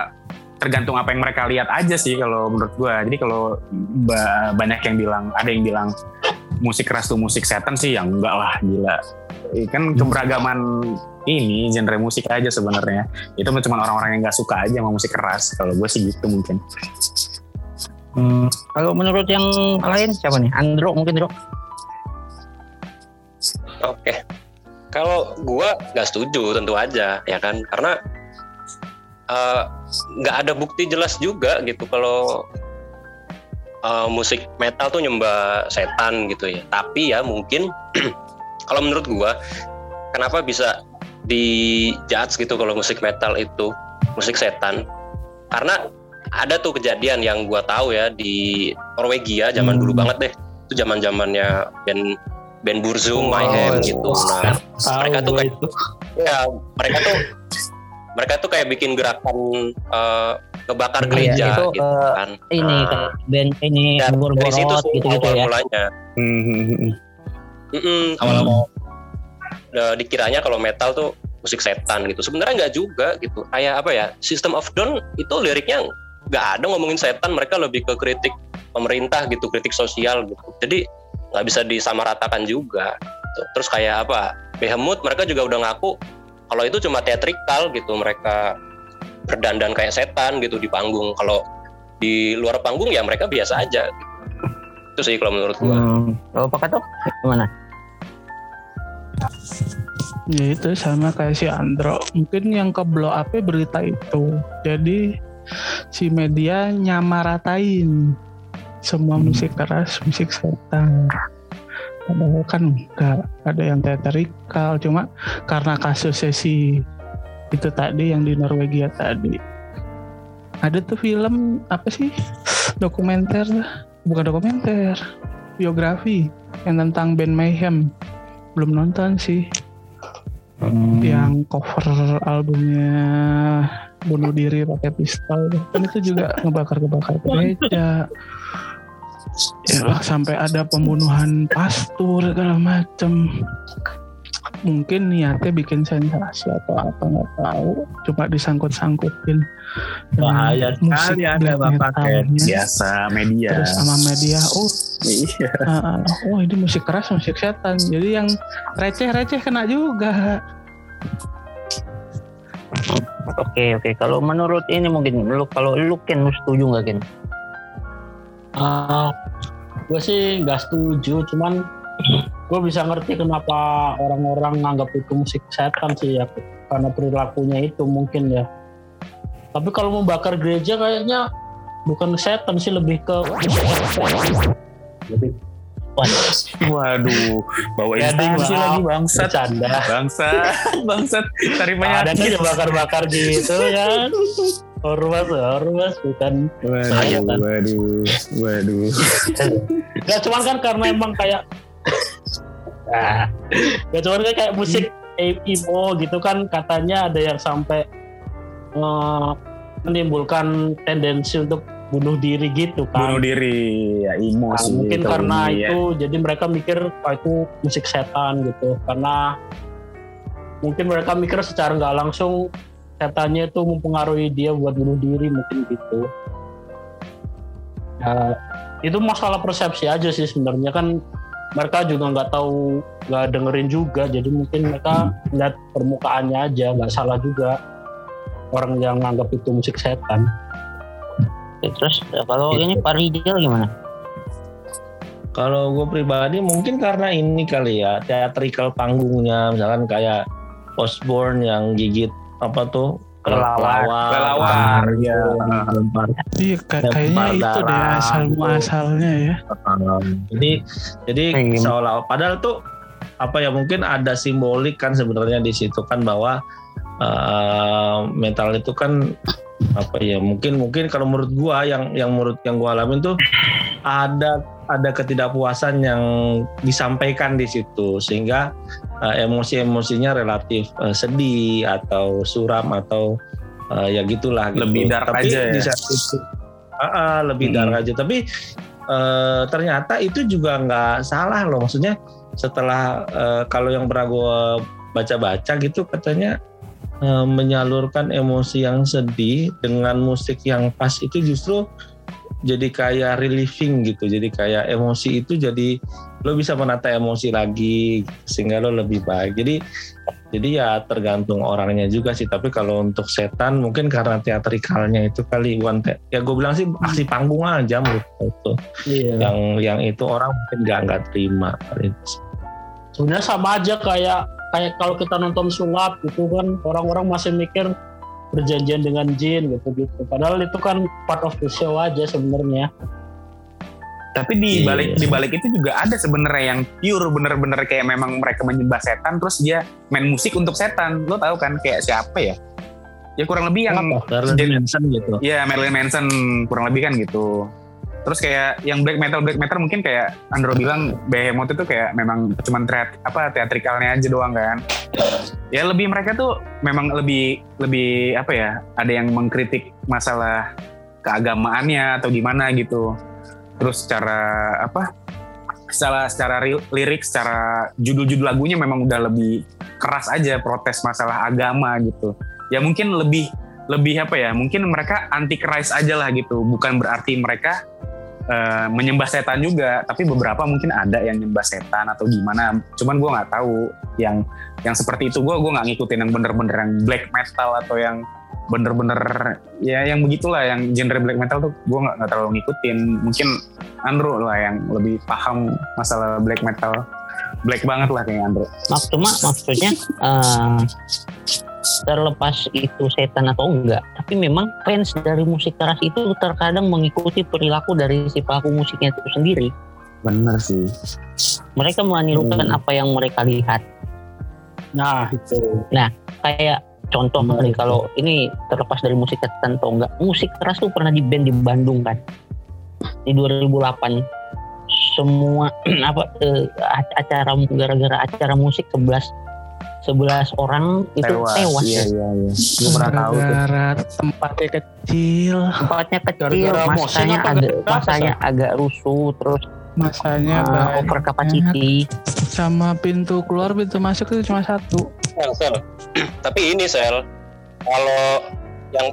Speaker 4: tergantung apa yang mereka lihat aja sih kalau menurut gua. Jadi kalau ba- banyak yang bilang ada yang bilang musik keras tuh musik setan sih yang enggak lah gila. Kan keberagaman ini genre musik aja sebenarnya. Itu cuma orang-orang yang nggak suka aja sama musik keras. Kalau gue sih gitu mungkin
Speaker 1: Hmm, kalau menurut yang lain siapa nih? Andro mungkin Andro.
Speaker 5: Oke. Kalau gua nggak setuju tentu aja ya kan karena eh, nggak ada bukti jelas juga gitu kalau eh, musik metal tuh nyembah setan gitu ya. Tapi ya mungkin kalau menurut gua kenapa bisa dijudge gitu kalau musik metal itu musik setan? Karena ada tuh kejadian yang gua tahu ya di Norwegia zaman dulu banget deh. Itu zaman-zamannya band band Burzum, Mayhem gitu. Nah, mereka tuh kayak
Speaker 2: itu.
Speaker 5: ya mereka tuh mereka tuh kayak bikin gerakan eh, ngebakar
Speaker 1: Iya,
Speaker 5: gereja
Speaker 1: itu,
Speaker 5: gitu
Speaker 1: eh,
Speaker 5: kan.
Speaker 1: Ini
Speaker 5: Nah,
Speaker 1: kayak band ini
Speaker 5: ya, dari situ
Speaker 1: gitu-gitu
Speaker 5: awal
Speaker 1: ya.
Speaker 5: mulanya.
Speaker 4: Hmm,
Speaker 5: Mm-mm, awal-awal eh, dikiranya kalau metal tuh musik setan gitu. Sebenarnya nggak juga gitu. Kayak apa ya? System of Down itu liriknya nggak ada ngomongin setan. Mereka lebih ke kritik pemerintah gitu, kritik sosial gitu. Jadi nggak bisa disamaratakan juga. gitu. Terus kayak apa? Behemoth mereka juga udah ngaku kalau itu cuma teatrikal gitu. Mereka berdandan kayak setan gitu di panggung. Kalau di luar panggung ya mereka biasa aja. Gitu. Itu sih kalau menurut gua.
Speaker 1: Hmm. Kalau Pak Kato gimana?
Speaker 3: Ya itu sama kayak si Andro. Mungkin yang ke blow up berita itu. Jadi si media nyamaratain semua musik keras, musik setan. Padahal kan enggak ada yang teatrikal, cuma karena kasusnya si itu tadi yang di Norwegia tadi. Ada tuh film apa sih? Dokumenter, bukan dokumenter, biografi yang tentang band Mayhem. Belum nonton sih. Yang cover albumnya bunuh diri pakai pistol. Kan itu juga ngebakar-ngebakar gereja ya, sampai ada pembunuhan pastor segala macem. Mungkin niatnya bikin sensasi atau apa nggak tahu. Cuma disangkut-sangkutin.
Speaker 6: Bahaya sekali ada
Speaker 3: metalnya.
Speaker 4: Biasa media.
Speaker 3: terus sama media oh.
Speaker 4: Iya.
Speaker 3: ah, oh ini musik keras musik setan. Jadi yang receh-receh kena juga
Speaker 1: Oke oke. Kalau menurut ini mungkin lu kalau lu Ken lu setuju nggak Ken?
Speaker 2: Ah, gue sih nggak setuju, cuman gue bisa ngerti kenapa orang-orang nganggap itu musik setan sih ya, karena perilakunya itu mungkin ya. Tapi kalau membakar gereja kayaknya bukan setan sih, lebih ke lebih
Speaker 4: Waduh, bawa
Speaker 2: Ya,
Speaker 4: instansi lagi bangsat.
Speaker 2: bercanda.
Speaker 4: Bangsat, bangsat. Cari
Speaker 2: Ada
Speaker 4: penyakit.
Speaker 2: kan bakar-bakar gitu kan. Ormas, ormas bukan
Speaker 4: Waduh, waduh, waduh.
Speaker 2: Gak cuman kan karena emang kayak Ah, Gak cuman kan kayak musik emo gitu kan katanya ada yang sampai eh, menimbulkan tendensi untuk bunuh diri gitu kan.
Speaker 4: Bunuh diri, ya
Speaker 2: Nah,
Speaker 4: emosi.
Speaker 2: mungkin
Speaker 4: gitu,
Speaker 2: karena
Speaker 4: ya.
Speaker 2: itu jadi mereka mikir oh, itu musik setan gitu karena mungkin mereka mikir secara nggak langsung setannya itu mempengaruhi dia buat bunuh diri mungkin gitu ya, itu masalah persepsi aja sih sebenarnya kan mereka juga nggak tahu nggak dengerin juga jadi mungkin mereka lihat permukaannya aja nggak salah juga orang yang nganggap itu musik setan
Speaker 1: Oke, Terus eh, kalau
Speaker 2: Gitu.
Speaker 1: ini Pak Rijal gimana?
Speaker 6: Kalau gue pribadi mungkin karena ini kali ya teatrikal panggungnya misalkan kayak Osborne yang gigit apa tuh
Speaker 1: Kelelawar.
Speaker 4: Kelelawar, ya.
Speaker 6: Lempar.
Speaker 3: iya
Speaker 6: Lempar
Speaker 3: kayaknya itu deh asal muasalnya ya
Speaker 6: Jadi jadi
Speaker 1: Hmm.
Speaker 6: seolah padahal tuh apa ya mungkin ada simbolik kan sebenarnya di situ kan bahwa eh, metal itu kan apa ya mungkin mungkin kalau menurut gua yang yang menurut yang gua alamin tuh ada ada ketidakpuasan yang disampaikan di situ sehingga eh, emosi-emosinya relatif eh, sedih atau suram atau eh, ya gitulah gitu.
Speaker 4: Lebih dark
Speaker 6: Tapi
Speaker 4: aja ya?
Speaker 6: di satu sisi- Ah, ah, lebih
Speaker 4: Hmm.
Speaker 6: dark aja. Tapi eh, ternyata itu juga nggak salah loh. Maksudnya setelah eh, kalau yang pernah gue baca-baca gitu katanya eh, menyalurkan emosi yang sedih dengan musik yang pas itu justru jadi kayak relieving gitu. Jadi kayak emosi itu jadi lo bisa menata emosi lagi sehingga lo lebih baik. Jadi jadi ya tergantung orangnya juga sih. Tapi kalau untuk setan mungkin karena teatrikalnya itu kali te- ya gue bilang sih aksi panggung aja menurut itu.
Speaker 2: iya
Speaker 6: Yang yang itu orang mungkin nggak nggak terima.
Speaker 2: Sebenarnya sama aja kayak kayak kalau kita nonton sulap gitu kan orang-orang masih mikir perjanjian dengan jin gitu gitu padahal itu kan part of the show aja sebenarnya
Speaker 4: Tapi di
Speaker 6: Iya.
Speaker 4: balik di balik itu juga ada sebenarnya yang pure bener-bener kayak memang mereka menyembah setan terus dia main musik untuk setan. Lo tahu kan kayak siapa ya? Ya kurang lebih yang Jadi-
Speaker 6: Manson gitu.
Speaker 4: ya Marilyn Manson kurang lebih kan gitu. Terus kayak yang black metal black metal mungkin kayak Andro bilang Behemoth itu kayak memang cuman teat, apa teatrikalnya aja doang kan. Ya lebih mereka tuh memang lebih lebih apa ya? Ada yang mengkritik masalah keagamaannya atau gimana gitu. Terus secara apa? Secara secara ri- lirik, secara judul-judul lagunya memang udah lebih keras aja protes masalah agama gitu. Ya mungkin lebih lebih apa ya mungkin mereka anti Christ aja lah gitu bukan berarti mereka eh, menyembah setan juga. Tapi beberapa mungkin ada yang nyembah setan atau gimana. Cuman gue nggak tahu yang yang seperti itu. Gue gue nggak ngikutin yang bener-bener yang black metal atau yang bener-bener ya yang begitulah. Yang genre black metal tuh gue nggak terlalu ngikutin. Mungkin Andrew lah yang lebih paham masalah black metal. Black banget lah kayak Andrew.
Speaker 1: Mak cuma maksudnya eh, terlepas itu setan atau enggak tapi memang fans dari musik keras itu terkadang mengikuti perilaku dari si pelaku musiknya itu sendiri
Speaker 4: bener sih
Speaker 1: mereka menirukan
Speaker 2: Hmm.
Speaker 1: apa yang mereka lihat
Speaker 2: Nah itu.
Speaker 1: kayak contoh
Speaker 2: Benar.
Speaker 1: nih kalau ini terlepas dari musik keras atau enggak musik keras tuh pernah di band di Bandung kan di 2008 semua apa eh, acara gara-gara acara musik 11 11 orang itu tewas,
Speaker 4: iya
Speaker 1: ya.
Speaker 4: iya iya. Gue pernah tahu tuh.
Speaker 3: Gara-gara tempatnya kecil,
Speaker 1: tempatnya kecil
Speaker 2: Gara-gara moshing
Speaker 1: masanya agak masanya agak rusuh terus
Speaker 3: masanya
Speaker 1: uh, over capacity.
Speaker 3: Sama pintu keluar pintu masuk itu cuma satu.
Speaker 5: Sel, sel. Tapi ini sel, kalau yang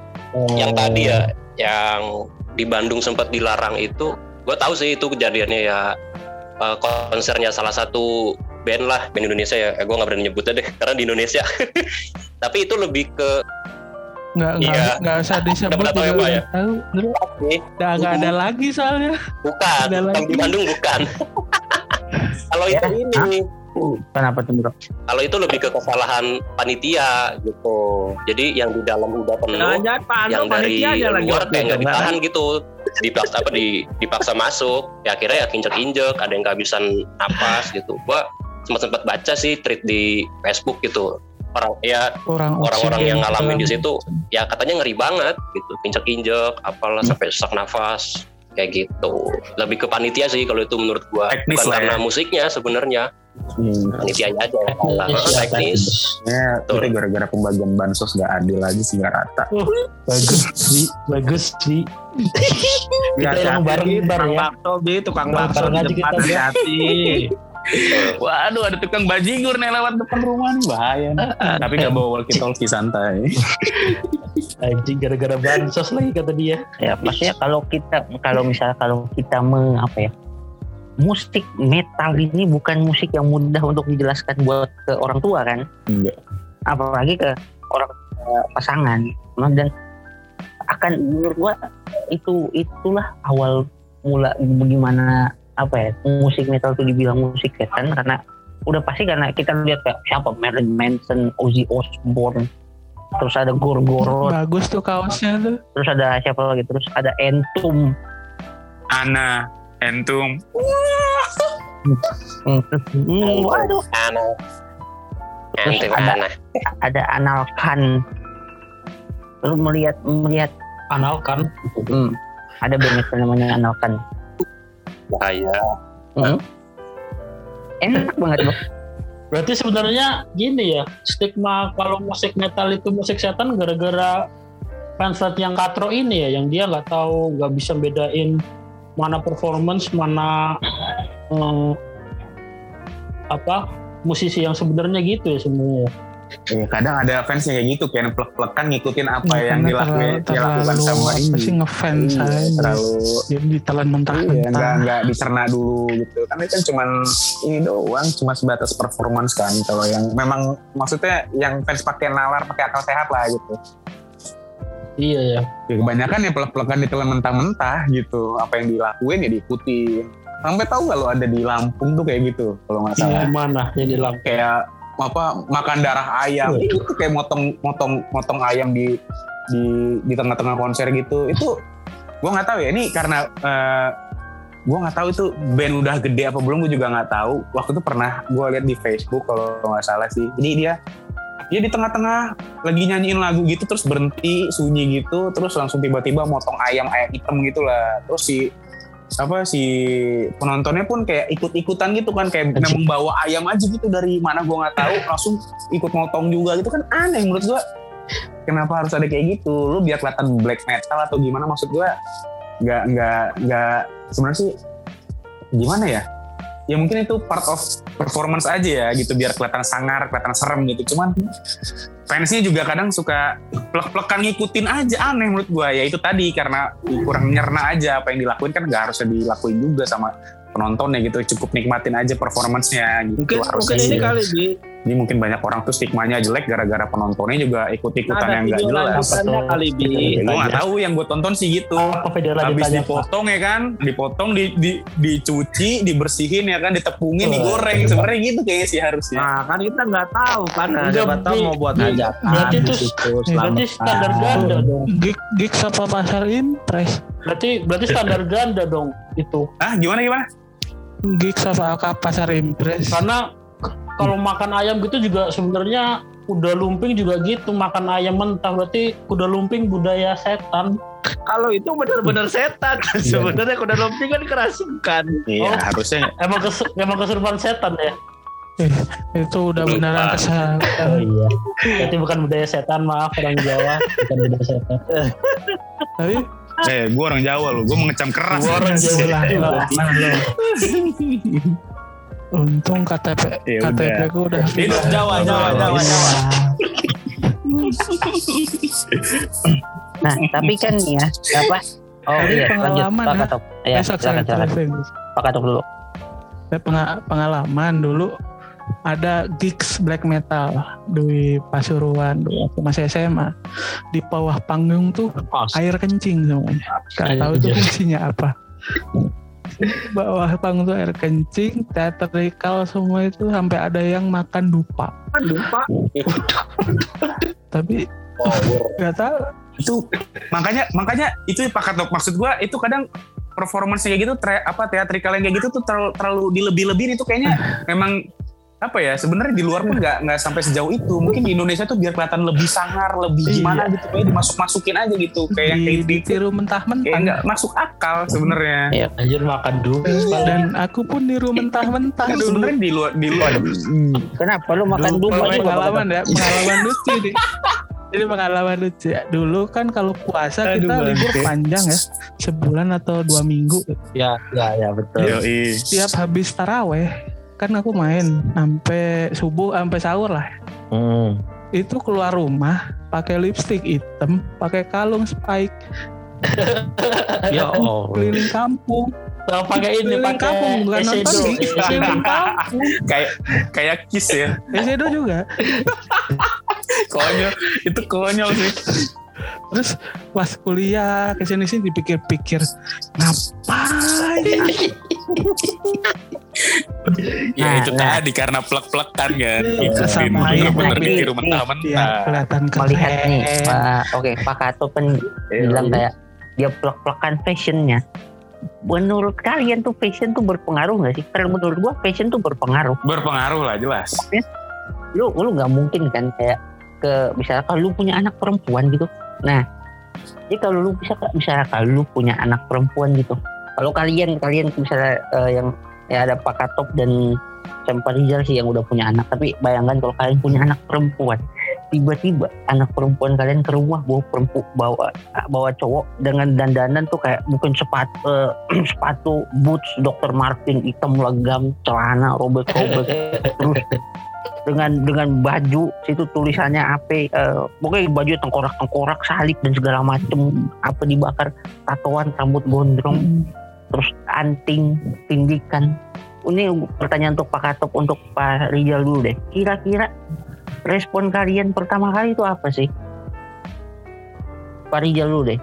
Speaker 5: yang tadi ya, yang di Bandung sempat dilarang itu, gue tahu sih itu kejadiannya ya eh, konsernya salah satu band lah band Indonesia ya, eh, gue nggak berani nyebutnya deh karena di Indonesia. Tapi itu lebih ke
Speaker 3: Nggak nggak
Speaker 5: Iya.
Speaker 3: nggak usah disebut
Speaker 5: Udah tahu ya, ya?
Speaker 3: tahu.
Speaker 5: Nih,
Speaker 3: udah nggak ada lagi soalnya.
Speaker 5: bukan,
Speaker 3: Ada lagi.
Speaker 5: di Bandung bukan. kalau itu
Speaker 1: Ya,
Speaker 5: ini,
Speaker 1: kenapa tuh bro
Speaker 5: kalau itu lebih ke kesalahan panitia gitu. Jadi yang di dalam udah penuh,
Speaker 6: Jangan Pak
Speaker 5: yang dari luar kayak nggak ditahan
Speaker 6: gitu.
Speaker 5: gitu dipaksa apa di dipaksa masuk ya akhirnya ya injek injek ada yang kehabisan napas gitu gua sempat sempat baca sih tweet di Facebook gitu orang ya
Speaker 3: Orang
Speaker 5: orang-orang yang ngalamin di situ ya katanya ngeri banget gitu injek injek apalah
Speaker 3: Hmm.
Speaker 5: sampai sesak nafas kayak gitu lebih ke panitia sih kalau itu menurut gua
Speaker 4: Teknis
Speaker 5: bukan
Speaker 4: lah
Speaker 5: karena
Speaker 4: ya.
Speaker 5: musiknya sebenarnya
Speaker 4: Hmm.
Speaker 5: panitianya aja yang salah.
Speaker 2: Teknis, ya,
Speaker 5: teknis
Speaker 4: Ya, itu gara-gara pembagian bansos gak adil aja sih gak rata.
Speaker 2: Bagus sih, bagus sih. Kita yang bareng
Speaker 6: tukang
Speaker 2: ya.
Speaker 6: bakso bi tukang
Speaker 2: Bareng
Speaker 6: bakso di depan hati
Speaker 4: Waduh, ada tukang bajigur nih lewat depan rumah nih bahaya. nih. Tapi gak bawa walkie talkie santai.
Speaker 2: Anjing gara-gara bansos lagi kata dia.
Speaker 1: ya maksudnya kalau kita kalau misalnya kalau kita meng apa ya musik metal ini bukan musik yang mudah untuk dijelaskan buat ke orang tua kan
Speaker 4: Enggak.
Speaker 1: apalagi ke orang tua pasangan Nah, dan akan menurut gua itu itulah awal mula bagaimana apa ya musik metal itu dibilang musik setan karena udah pasti karena kita lihat kayak siapa? Marilyn Manson, Ozzy Osbourne, terus ada Gorgoroth,
Speaker 3: bagus tuh kaosnya tuh.
Speaker 1: Terus ada siapa lagi, terus ada Entum,
Speaker 4: Ana, Entum.
Speaker 1: Terus, waduh,
Speaker 5: aneh
Speaker 1: Terus ada- ada Analkan. Terus melihat melihat.
Speaker 2: Analkan.
Speaker 1: hmm, ada band namanya Analkan.
Speaker 5: Bahaya
Speaker 1: Hmm. Enak banget loh.
Speaker 2: Berarti sebenarnya gini ya, stigma kalau musik metal itu musik setan gara-gara fans yang katro ini ya, yang dia nggak tahu, nggak bisa bedain mana performance, mana eh, apa musisi yang sebenarnya gitu ya semua.
Speaker 4: Ya, kadang ada fans yang kayak gitu kayak plek-plekan ngikutin apa
Speaker 3: Ya,
Speaker 4: yang dilakuin,
Speaker 3: terlalu,
Speaker 4: dilakukan
Speaker 3: terlalu
Speaker 4: sama ini.
Speaker 3: sih ngefans
Speaker 4: Iya,
Speaker 3: aja
Speaker 4: terlalu
Speaker 3: jadi ditelan
Speaker 4: Iya,
Speaker 3: mentah-mentah
Speaker 4: nggak nggak dicerna dulu gitu. Kan itu kan cuman ini doang, cuma sebatas performance kan. Kalau yang memang maksudnya yang fans pakai nalar, pakai akal sehat lah gitu.
Speaker 2: Iya ya.
Speaker 4: Ya, kebanyakan ya pelak-pelakan ditelan mentah-mentah gitu. Apa yang dilakuin ya diikuti. Sampai tahu lo ada di Lampung tuh kayak gitu kalau nggak salah.
Speaker 2: Di mana yang di Lampung?
Speaker 4: Kayak apa makan darah ayam. Itu kayak motong motong motong ayam di di di tengah-tengah konser gitu. Itu gue nggak tahu ya. Ini karena eh, gue nggak tahu itu band udah gede apa belum gue juga nggak tahu. Waktu itu pernah gue lihat di Facebook kalau nggak salah sih. Jadi dia dia di tengah-tengah lagi nyanyiin lagu gitu terus berhenti sunyi gitu terus langsung tiba-tiba motong ayam ayam hitam gitu lah terus si apa si penontonnya pun kayak ikut-ikutan gitu kan kayak memang bawa ayam aja gitu dari mana gue nggak tahu langsung ikut motong juga gitu kan aneh menurut gue kenapa harus ada kayak gitu? Lu biar kelihatan black metal atau gimana? Maksud gue nggak nggak nggak sebenarnya sih gimana ya? Ya mungkin itu part of performance aja ya gitu. Biar kelihatan sangar kelihatan serem gitu. Cuman fansnya juga kadang suka plek-plekan ngikutin aja. Aneh menurut gua. Ya itu tadi. Karena kurang nyerna aja apa yang dilakuin. Kan nggak harusnya dilakuin juga sama penontonnya gitu. Cukup nikmatin aja performancenya gitu.
Speaker 6: Mungkin
Speaker 4: harusnya
Speaker 6: mungkin ini kali bi
Speaker 4: Ini mungkin banyak orang tuh stigmanya jelek gara-gara penontonnya juga ikut-ikutan yang
Speaker 6: video
Speaker 4: jelas.
Speaker 2: Apa
Speaker 6: kali bi.
Speaker 4: Gue nggak tahu yang gue tonton sih gitu.
Speaker 2: Apa video
Speaker 4: Habis dipotong ya kan, dipotong, di, di, dicuci, dibersihin ya kan, ditepungin,
Speaker 2: Oh.
Speaker 4: digoreng. Sebenarnya gitu kayaknya sih harusnya.
Speaker 6: Nah kan kita nggak tahu kan. Nah,
Speaker 2: Udah,
Speaker 6: siapa tahu mau buat hajatan.
Speaker 2: berarti itu-
Speaker 6: gitu,
Speaker 2: Berarti standar ganda dong.
Speaker 3: Gig gig apa pasar impres?
Speaker 2: Berarti berarti standar ganda dong itu.
Speaker 4: Ah gimana gimana?
Speaker 3: Gig apa pasar impres?
Speaker 2: Karena kalau makan ayam gitu juga sebenarnya kuda lumping juga gitu makan ayam mentah berarti kuda lumping budaya setan.
Speaker 6: Kalau itu benar-benar setan. Sebenarnya kuda lumping kan kerasukan.
Speaker 4: Iya
Speaker 2: Oh.
Speaker 4: harusnya.
Speaker 2: Emang kes, emang kesurupan setan ya?
Speaker 3: Eh, itu udah beneran kesalahan.
Speaker 2: Oh iya. Berarti bukan budaya setan maaf orang Jawa bukan budaya setan.
Speaker 3: Tapi
Speaker 4: Eh gue orang Jawa loh, gue mengecam keras.
Speaker 2: Gua orang Jawa lah.
Speaker 3: Untung KTP
Speaker 4: Ya
Speaker 3: KTP
Speaker 4: udah.
Speaker 3: ku udah
Speaker 4: Jawa, Jawa, Jawa, Jawa.
Speaker 1: Nah, tapi kan nih ya, apa? Oh
Speaker 3: Tadi
Speaker 1: iya, lanjut
Speaker 3: pengalaman
Speaker 1: Pak
Speaker 3: ya.
Speaker 1: Katok. Ya,
Speaker 3: Besok
Speaker 1: silakan,
Speaker 3: saya
Speaker 1: silakan. Pak Katok dulu.
Speaker 3: Saya penga- pengalaman dulu ada gigs black metal di Pasuruan dulu waktu masih SMA di bawah panggung tuh air kencing semuanya nggak tahu itu fungsinya apa bawah panggung tuh air kencing teatrikal semua itu sampai ada yang makan dupa.
Speaker 6: Lupa.
Speaker 3: tapi nggak tahu.
Speaker 4: Itu makanya makanya itu Pak Katok maksud gue itu kadang performance kayak gitu tre- apa teatrikal yang kayak gitu tuh terlalu, terlalu dilebih-lebihin. Itu kayaknya memang apa ya sebenarnya di luar pun nggak nggak sampai sejauh itu. Mungkin di Indonesia tuh biar kelihatan lebih sangar lebih gimana gitu kayak dimasuk masukin aja gitu kayak yang
Speaker 3: di,
Speaker 4: kayak gitu
Speaker 3: ditiru
Speaker 4: kayak
Speaker 3: mentah-mentah
Speaker 4: nggak masuk akal sebenarnya.
Speaker 1: Iya.
Speaker 2: Anjir makan dulu.
Speaker 3: dan aku pun niru mentah-mentah.
Speaker 4: Kan
Speaker 3: dulu
Speaker 4: sebenarnya di luar di luar.
Speaker 1: Kenapa lu makan
Speaker 3: Dulu? pengalaman ya pengalaman lucu nih. Jadi pengalaman lucu ya. Dulu kan kalau puasa kita
Speaker 6: Aduh,
Speaker 3: libur
Speaker 6: bangke.
Speaker 3: panjang ya. Sebulan atau dua minggu.
Speaker 6: Ya, ya, ya betul.
Speaker 4: Yoi.
Speaker 3: tiap habis taraweh kan aku main sampai subuh sampai sahur lah.
Speaker 6: Hmm.
Speaker 3: itu keluar rumah pakai lipstick hitam pakai kalung spike.
Speaker 6: Ya Allah.
Speaker 3: keliling kampung.
Speaker 2: Tahu pakai ini
Speaker 3: keliling
Speaker 2: pakai
Speaker 3: kampung bukan nonton
Speaker 2: eyeshadow.
Speaker 3: gigs keliling kampung
Speaker 4: kayak kayak kiss ya.
Speaker 3: Esedo juga.
Speaker 4: Konyol. Itu konyol sih.
Speaker 3: Terus pas kuliah ke sini sini dipikir-pikir ngapain
Speaker 4: ya
Speaker 1: Nah,
Speaker 4: itu
Speaker 1: nah.
Speaker 4: tadi karena plek-plekan kan
Speaker 3: Iya,
Speaker 4: ikutin
Speaker 3: sama
Speaker 4: bener-bener
Speaker 1: aja.
Speaker 4: ditiru
Speaker 1: Nih,
Speaker 4: mentah-mentah
Speaker 3: kelihatan
Speaker 1: Melihat nih, Pak, oke Pak Katok kan bilang kayak dia plek-plekan fashionnya. Menurut kalian tuh fashion tuh berpengaruh nggak sih? Karena menurut gua fashion tuh berpengaruh.
Speaker 4: berpengaruh lah jelas
Speaker 1: Lu lu nggak mungkin kan kayak ke misalnya kalau lu punya anak perempuan gitu. Nah, jadi kalau lu bisa misalnya kalau lu punya anak perempuan gitu. Kalau kalian kalian misalnya eh, yang ya ada Pak Katok dan Sampai Rizal sih yang udah punya anak. Tapi bayangkan kalau kalian punya anak perempuan, tiba-tiba anak perempuan kalian ke rumah bawa perempu bawa bawa cowok dengan dandanan tuh kayak bukan sepatu eh, sepatu boots Dr. Martin hitam legam celana robek-robek terus dengan dengan baju situ tulisannya apa eh, pokoknya baju tengkorak-tengkorak salib dan segala macem apa dibakar tatoan rambut gondrong terus anting tindikan. Ini pertanyaan untuk Pak Katok untuk Pak Rizal dulu deh. Kira-kira respon kalian pertama kali itu apa sih? Pak Rizal dulu deh.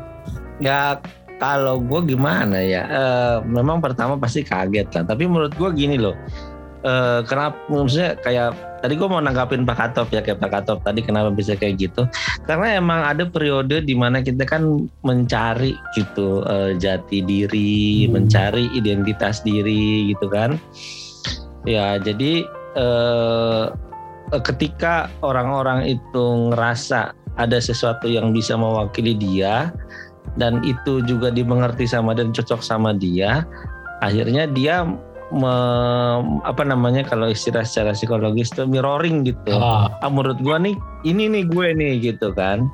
Speaker 6: Ya kalau gue gimana ya, Eh, memang pertama pasti kaget lah. Tapi menurut gue gini loh, Eh, kenapa maksudnya kayak tadi gue mau nanggapin Pak Katop ya kayak Pak Katop tadi kenapa bisa kayak gitu? Karena emang ada periode di mana kita kan mencari gitu eh, jati diri, mencari identitas diri gitu kan. Ya jadi eh, ketika orang-orang itu ngerasa ada sesuatu yang bisa mewakili dia dan itu juga dimengerti sama dan cocok sama dia akhirnya dia me- apa namanya kalau istilah secara psikologis itu mirroring gitu.
Speaker 2: Ah,
Speaker 6: ah, menurut gua nih ini nih gue nih gitu kan.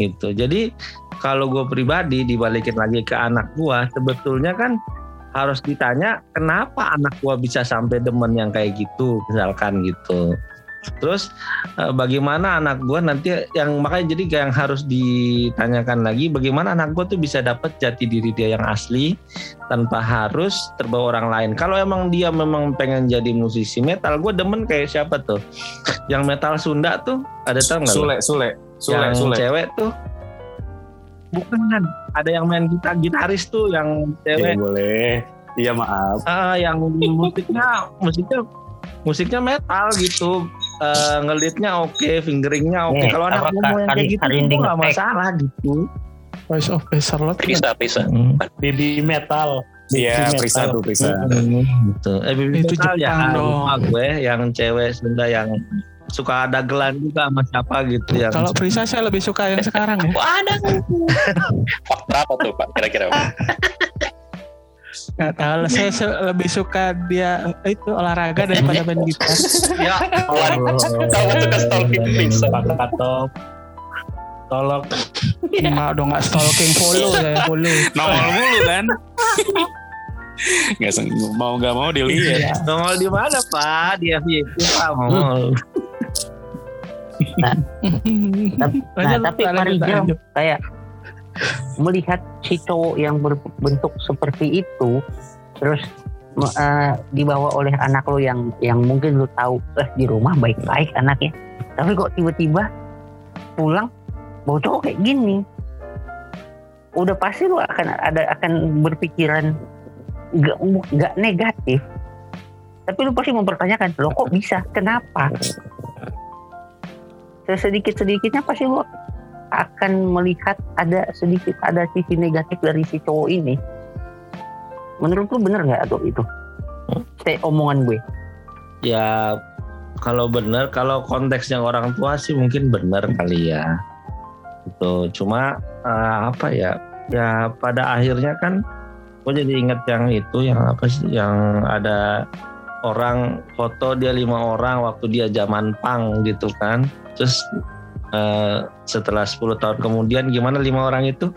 Speaker 6: Gitu. Jadi kalau gue pribadi dibalikin lagi ke anak gua sebetulnya kan harus ditanya kenapa anak gua bisa sampai demen yang kayak gitu misalkan gitu Terus eh, bagaimana anak gue nanti yang makanya jadi yang harus ditanyakan lagi bagaimana anak gue tuh bisa dapat jati diri dia yang asli tanpa harus terbawa orang lain. Kalau emang dia memang pengen jadi musisi metal, gue demen kayak siapa tuh? Yang metal Sunda tuh ada tau nggak?
Speaker 4: Sule, Sule, Sule,
Speaker 6: yang
Speaker 4: Sule.
Speaker 6: cewek tuh bukan kan? Ada yang main gitar gitaris tuh yang
Speaker 4: Ya,
Speaker 6: cewek.
Speaker 4: boleh. Iya maaf.
Speaker 6: Ah, yang musiknya musiknya musiknya metal gitu. Eh ngelitnya oke, fingeringnya oke.
Speaker 1: Eh,
Speaker 6: Kalau anak mau yang kayak gitu
Speaker 1: Karinding
Speaker 6: itu nggak masalah gitu.
Speaker 3: Voice of Bezerlot
Speaker 5: Prisa, Prisa.
Speaker 2: baby metal
Speaker 4: Iya,
Speaker 2: Baby
Speaker 4: Prisa tuh, Prisa.
Speaker 6: gitu. Eh Bibi
Speaker 3: Itu
Speaker 6: Metal ya
Speaker 3: Jepang dong.
Speaker 6: lupa gue yang cewek Sunda yang suka ada gelan juga sama siapa gitu yang
Speaker 3: Kalau Prisa saya lebih suka yang sekarang ya.
Speaker 5: Wah, ada. Faktor apa tuh, Pak? Kira-kira.
Speaker 3: Nggak tahu lah, saya se- lebih suka dia itu olahraga daripada main gitar.
Speaker 6: ya
Speaker 5: tuh ke stalking Prisa.
Speaker 2: Pak Katop tolong
Speaker 3: Nggak dong nggak stalking follow saya follow.
Speaker 4: Nongol mulu kan. Nggak seng- mau nggak mau dilihat.
Speaker 6: nongol di mana Pak di FYP Pak nongol
Speaker 1: Nah,
Speaker 3: Lanjut,
Speaker 1: tapi Marijal
Speaker 3: lanjut.
Speaker 1: kayak melihat si cowok yang berbentuk seperti itu terus eh, dibawa oleh anak lo yang yang mungkin lo tahu eh di rumah baik-baik anaknya. Tapi kok tiba-tiba pulang bawa cowok kayak gini. Udah pasti lo akan ada akan berpikiran nggak nggak negatif. Tapi lu pasti mempertanyakan lo kok bisa? Kenapa? Sesedikit sedikitnya pasti lu akan melihat ada sedikit ada sisi negatif dari si cowok ini. Menurut lu bener nggak atau itu? Stay omongan gue.
Speaker 6: Ya kalau benar kalau konteksnya orang tua sih mungkin benar kali ya. Itu cuma eh, apa ya? Ya pada akhirnya kan gue jadi inget yang itu yang apa sih? Yang ada orang foto dia lima orang waktu dia zaman pang gitu kan. Terus eh, setelah 10 tahun kemudian gimana lima orang itu?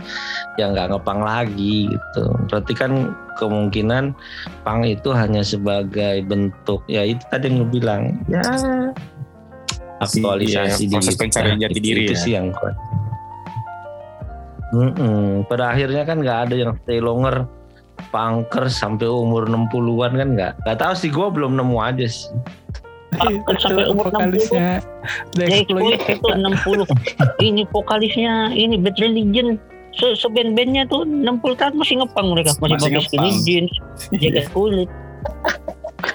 Speaker 6: Ya nggak ngepang lagi gitu. Berarti kan kemungkinan pang itu hanya sebagai bentuk ya itu tadi yang bilang. Ya aktualisasi
Speaker 4: Iya, proses
Speaker 6: diri
Speaker 4: pencarian jati diri
Speaker 6: itu
Speaker 4: ya.
Speaker 6: sih yang kuat. Mm-mm. pada akhirnya kan nggak ada yang stay longer pangker sampai umur 60-an kan nggak. Nggak tahu sih gue belum nemu aja sih
Speaker 3: itu
Speaker 1: sampai umur
Speaker 3: vokalisnya The
Speaker 1: Jadi
Speaker 3: Exploit.
Speaker 1: itu 60 ini vokalisnya ini Bad Religion se seband-bandnya tuh 60 tahun masih ngepang mereka. Masih,
Speaker 4: Masih
Speaker 1: pakai skinny jeans jaket kulit.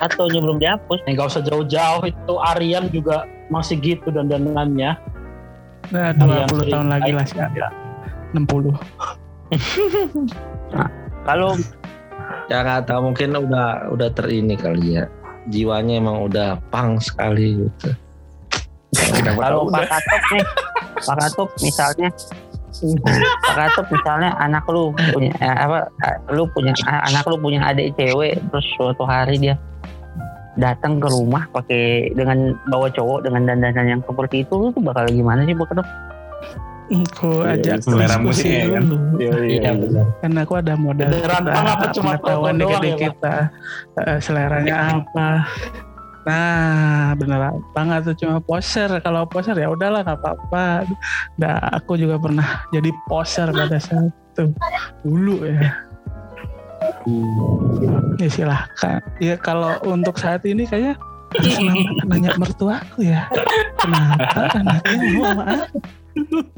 Speaker 1: Atau belum dihapus.
Speaker 2: Nggak usah jauh-jauh itu Aryan juga masih gitu dan dandanannya.
Speaker 3: Nah,
Speaker 2: Alian
Speaker 3: 20 tahun lagi lah sih. 60.
Speaker 1: kalau
Speaker 6: ya tahu mungkin udah udah terini kali ya jiwanya emang udah pang sekali gitu
Speaker 1: kalau Pak? Katop nih Pak Katop misalnya Pak Katop misalnya anak lu punya eh, apa eh, lu punya a- anak lu punya adik cewek terus suatu hari dia datang ke rumah pakai dengan bawa cowok dengan dandanan yang seperti itu lu tuh bakal gimana sih Pak Katop?
Speaker 3: Aku
Speaker 4: Iya,
Speaker 3: ajak
Speaker 4: selera
Speaker 3: diskusi
Speaker 4: musiknya kan.
Speaker 3: dulu.
Speaker 4: Iya, iya,
Speaker 1: Iya,
Speaker 4: benar.
Speaker 3: Kan aku ada modal
Speaker 2: Beneran
Speaker 3: kita,
Speaker 2: Bang, apa cuma
Speaker 3: pengetahuan
Speaker 2: doang
Speaker 3: dikit
Speaker 2: ya, Bang?
Speaker 3: kita. Eh, seleranya apa. Nah, beneran banget tuh cuma poser. Kalau poser ya udahlah nggak apa-apa. Nah, aku juga pernah jadi poser pada saat itu dulu ya. Ya silahkan. Ya kalau untuk saat ini kayaknya nanya mertuaku ya? Kenapa anaknya mau sama aku?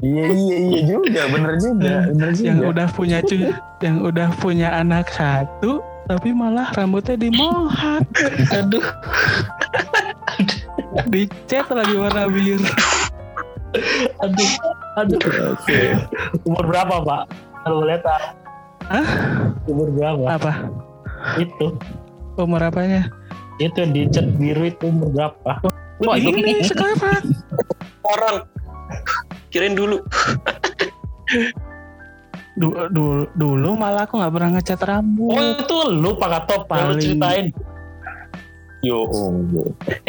Speaker 4: Iya iya iya juga, bener juga, bener juga.
Speaker 3: yang udah punya cu- yang udah punya anak satu tapi malah rambutnya dimohak. Aduh. Dicat lagi warna biru.
Speaker 2: Aduh aduh. Umur berapa pak? Kalau boleh tahu.
Speaker 3: Hah?
Speaker 2: umur berapa?
Speaker 3: Apa?
Speaker 2: Itu.
Speaker 3: Umur apanya?
Speaker 2: Itu yang dicat biru itu umur berapa?
Speaker 1: Wah,
Speaker 3: ini sekarang.
Speaker 5: Orang. Kirain dulu.
Speaker 3: Du- dulu dulu malah aku nggak pernah ngecat
Speaker 2: oh
Speaker 3: rambut
Speaker 2: itu lu pak Katop yang lu
Speaker 3: Paling-
Speaker 2: ceritain.
Speaker 4: Yo, oh, yo.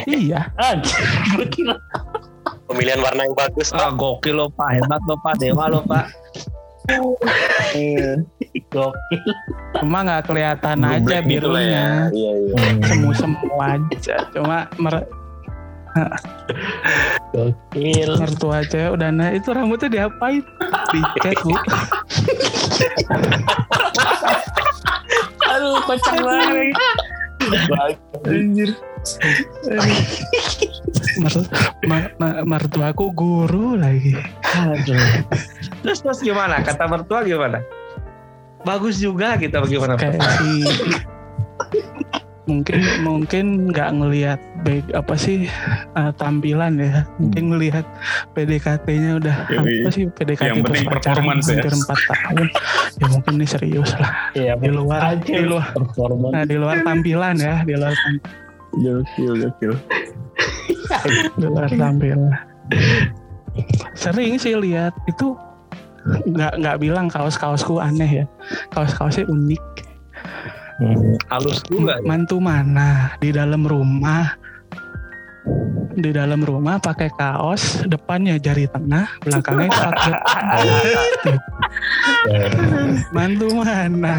Speaker 3: iya.
Speaker 2: Anjir, gue kira
Speaker 5: Pemilihan warna yang bagus.
Speaker 6: ah gokil lo pak. Hebat lo pak. Dewa lo pak.
Speaker 2: Gokil.
Speaker 3: Cuma nggak kelihatan
Speaker 4: Blue
Speaker 3: aja
Speaker 4: gitu lah ya.
Speaker 3: birunya.
Speaker 4: Iya iya.
Speaker 3: semu semu aja. Cuma mer-
Speaker 2: Gokil.
Speaker 3: mertua cewek udah nah itu rambutnya diapain dicat bu
Speaker 4: Aduh, kocak banget. Anjir.
Speaker 3: Mer- ma- ma- mertuaku guru lagi
Speaker 6: Terus terus gimana? Kata mertua gimana? Bagus juga gitu bagaimana?
Speaker 3: kayak si mungkin mungkin nggak ngelihat baik apa sih eh, tampilan ya mungkin ngelihat PDKT-nya udah
Speaker 4: Yoi.
Speaker 3: apa sih PDKT
Speaker 4: Yang penting performance ya.
Speaker 3: hampir empat tahun ya mungkin ini serius lah
Speaker 2: Iya,
Speaker 3: di luar
Speaker 2: aja
Speaker 3: di luar
Speaker 2: performa.
Speaker 3: nah di luar tampilan ya di luar tam-
Speaker 4: Gokil, gokil.
Speaker 3: di luar tampilan sering sih lihat itu nggak nggak bilang kaos kaosku aneh ya kaos kaosnya unik
Speaker 6: Halus juga.
Speaker 3: mantu mana? Di dalam rumah. Di dalam rumah pakai kaos depannya jari tengah belakangnya pakai mantu mana?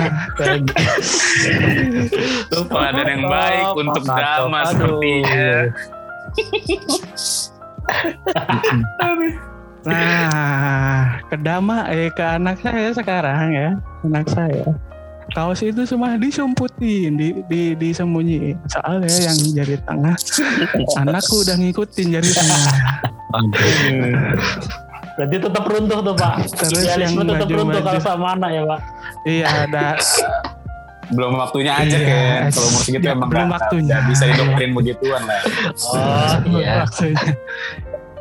Speaker 4: Itu peladan yang baik untuk drama sepertinya.
Speaker 3: nah kedama eh ke anak saya sekarang ya. Anak saya kaos itu semua disumputin di, di disembunyiin soalnya yang jari tengah anakku udah ngikutin jari tengah
Speaker 2: Berarti tetap runtuh tuh Pak.
Speaker 3: Terus
Speaker 2: Idealisme
Speaker 3: yang
Speaker 2: tetap runtuh
Speaker 3: baju-baju-
Speaker 2: kalau sama anak ya Pak.
Speaker 3: iya ada
Speaker 4: Belum waktunya aja
Speaker 3: Iya.
Speaker 4: kan. Kalau musik itu
Speaker 3: Ya,
Speaker 4: emang
Speaker 3: belum
Speaker 4: nggak-
Speaker 3: waktunya.
Speaker 4: nggak bisa didoktrin begituan lah.
Speaker 2: Oh iya.
Speaker 3: maksudnya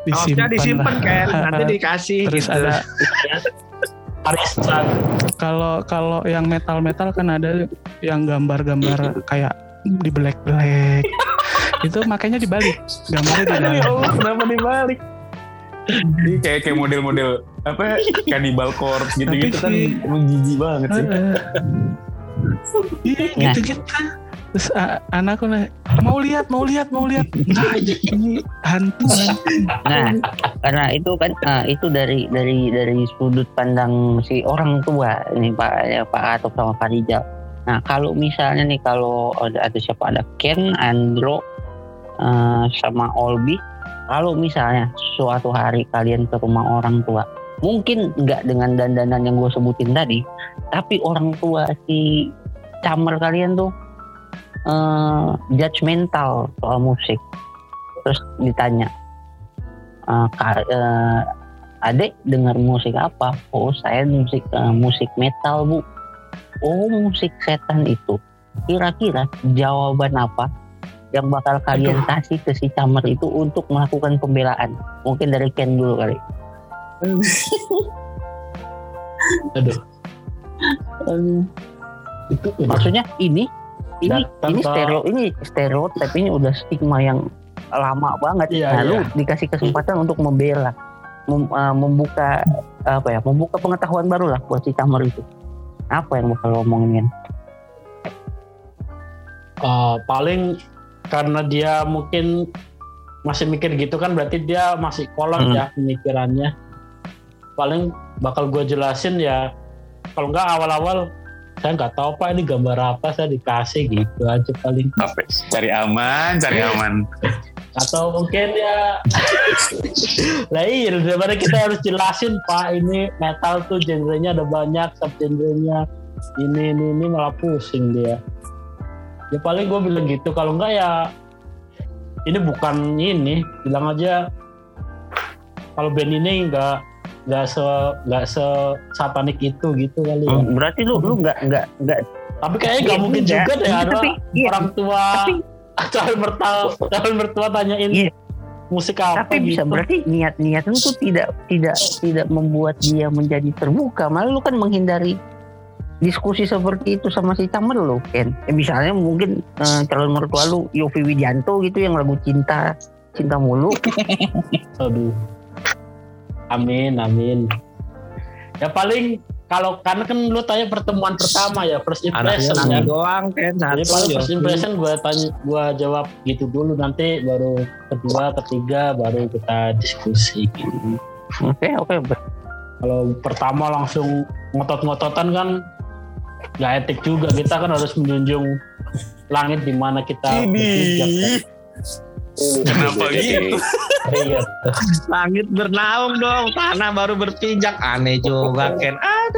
Speaker 6: Kaosnya disimpan
Speaker 3: lah.
Speaker 6: kan, nanti dikasih
Speaker 3: terus
Speaker 6: gitu.
Speaker 3: ada
Speaker 2: Arisan.
Speaker 3: kalau kalau yang metal metal kan ada yang gambar-gambar kayak di black black itu makanya dibalik gambarnya di
Speaker 4: ya
Speaker 3: dalam
Speaker 4: Allah, kenapa dibalik? Ini kayak kayak model-model apa cannibal corpse gitu-gitu kan
Speaker 3: Tapi sih-
Speaker 4: emang jijik banget sih.
Speaker 3: Heeh. Iya
Speaker 1: Nah.
Speaker 3: Terus a- anakku nanya, mau lihat, mau lihat, mau lihat. Nah, ini hantu.
Speaker 1: Nah, karena itu kan ah, itu dari dari dari sudut pandang si orang tua ini Pak ya, Pak Atok sama Pak Rijal. Nah, kalau misalnya nih kalau ada, ada siapa ada Ken, Andro, eh, sama Olbi, kalau misalnya suatu hari kalian ke rumah orang tua, mungkin nggak dengan dandanan yang gue sebutin tadi, tapi orang tua si camer kalian tuh eh, judgmental soal musik. Terus ditanya, eh, ka- eh, adek dengar musik apa? Oh saya musik eh, musik metal bu. Oh musik setan itu. Kira-kira jawaban apa yang bakal kalian kasih ke si camer itu untuk melakukan pembelaan? Mungkin dari Ken dulu kali.
Speaker 2: Aduh. Itu udah.
Speaker 1: Maksudnya ini ini
Speaker 2: Datang
Speaker 1: ini stereo ini stereotip ini udah stigma yang lama banget.
Speaker 2: Iya,
Speaker 1: nah, lu
Speaker 2: iya.
Speaker 1: dikasih kesempatan untuk membela, mem- eh, membuka apa ya, membuka pengetahuan baru lah buat si camer itu. Apa yang bakal lo omongin?
Speaker 2: Eh, paling karena dia mungkin masih mikir gitu kan berarti dia masih kolot
Speaker 1: Hmm.
Speaker 2: ya pemikirannya paling bakal gue jelasin ya kalau nggak awal-awal saya nggak tahu pak ini gambar apa saya dikasih gitu aja paling?
Speaker 4: Cari aman, cari aman.
Speaker 2: atau mungkin ya. Lah iya daripada kita harus jelasin pak ini metal tuh genrenya ada banyak sub genrenya ini ini ini malah pusing dia. Ya paling gue bilang gitu kalau enggak ya ini bukan ini. Bilang aja kalau band ini enggak nggak se nggak se satanik itu gitu kali ya
Speaker 1: Berarti lu lu nggak nggak nggak
Speaker 2: tapi kayaknya nggak
Speaker 1: Iya,
Speaker 2: mungkin
Speaker 1: enggak.
Speaker 2: juga deh
Speaker 1: Iya,
Speaker 2: ada
Speaker 1: tapi iya,
Speaker 2: orang tua
Speaker 1: tapi-
Speaker 2: calon mertua calon mertua tanyain
Speaker 1: Iya.
Speaker 2: musik apa
Speaker 1: tapi bisa
Speaker 2: gitu.
Speaker 1: berarti niat-niat lu tuh tidak tidak tidak membuat dia menjadi terbuka, malah lu kan menghindari diskusi seperti itu sama si camer lu Ken. Ya, misalnya mungkin eh, calon mertua lu Yofi Wijanto gitu yang lagu cinta cinta mulu
Speaker 2: Aduh. Amin, amin. Ya paling kalau karena kan lu tanya pertemuan pertama ya first impression ya.
Speaker 6: doang kan
Speaker 2: Jadi
Speaker 6: satu.
Speaker 2: paling
Speaker 6: ya.
Speaker 2: first impression gua tanya gua jawab gitu dulu nanti baru kedua ketiga baru kita diskusi gitu.
Speaker 1: oke oke
Speaker 2: Kalau pertama langsung ngotot-ngototan kan nggak etik juga kita kan harus menjunjung langit di mana kita berpijak, kan.
Speaker 4: Kenapa gitu?
Speaker 2: Iya.
Speaker 6: Langit bernaung dong, tanah baru berpijak. Aneh juga Ken.
Speaker 2: Kan?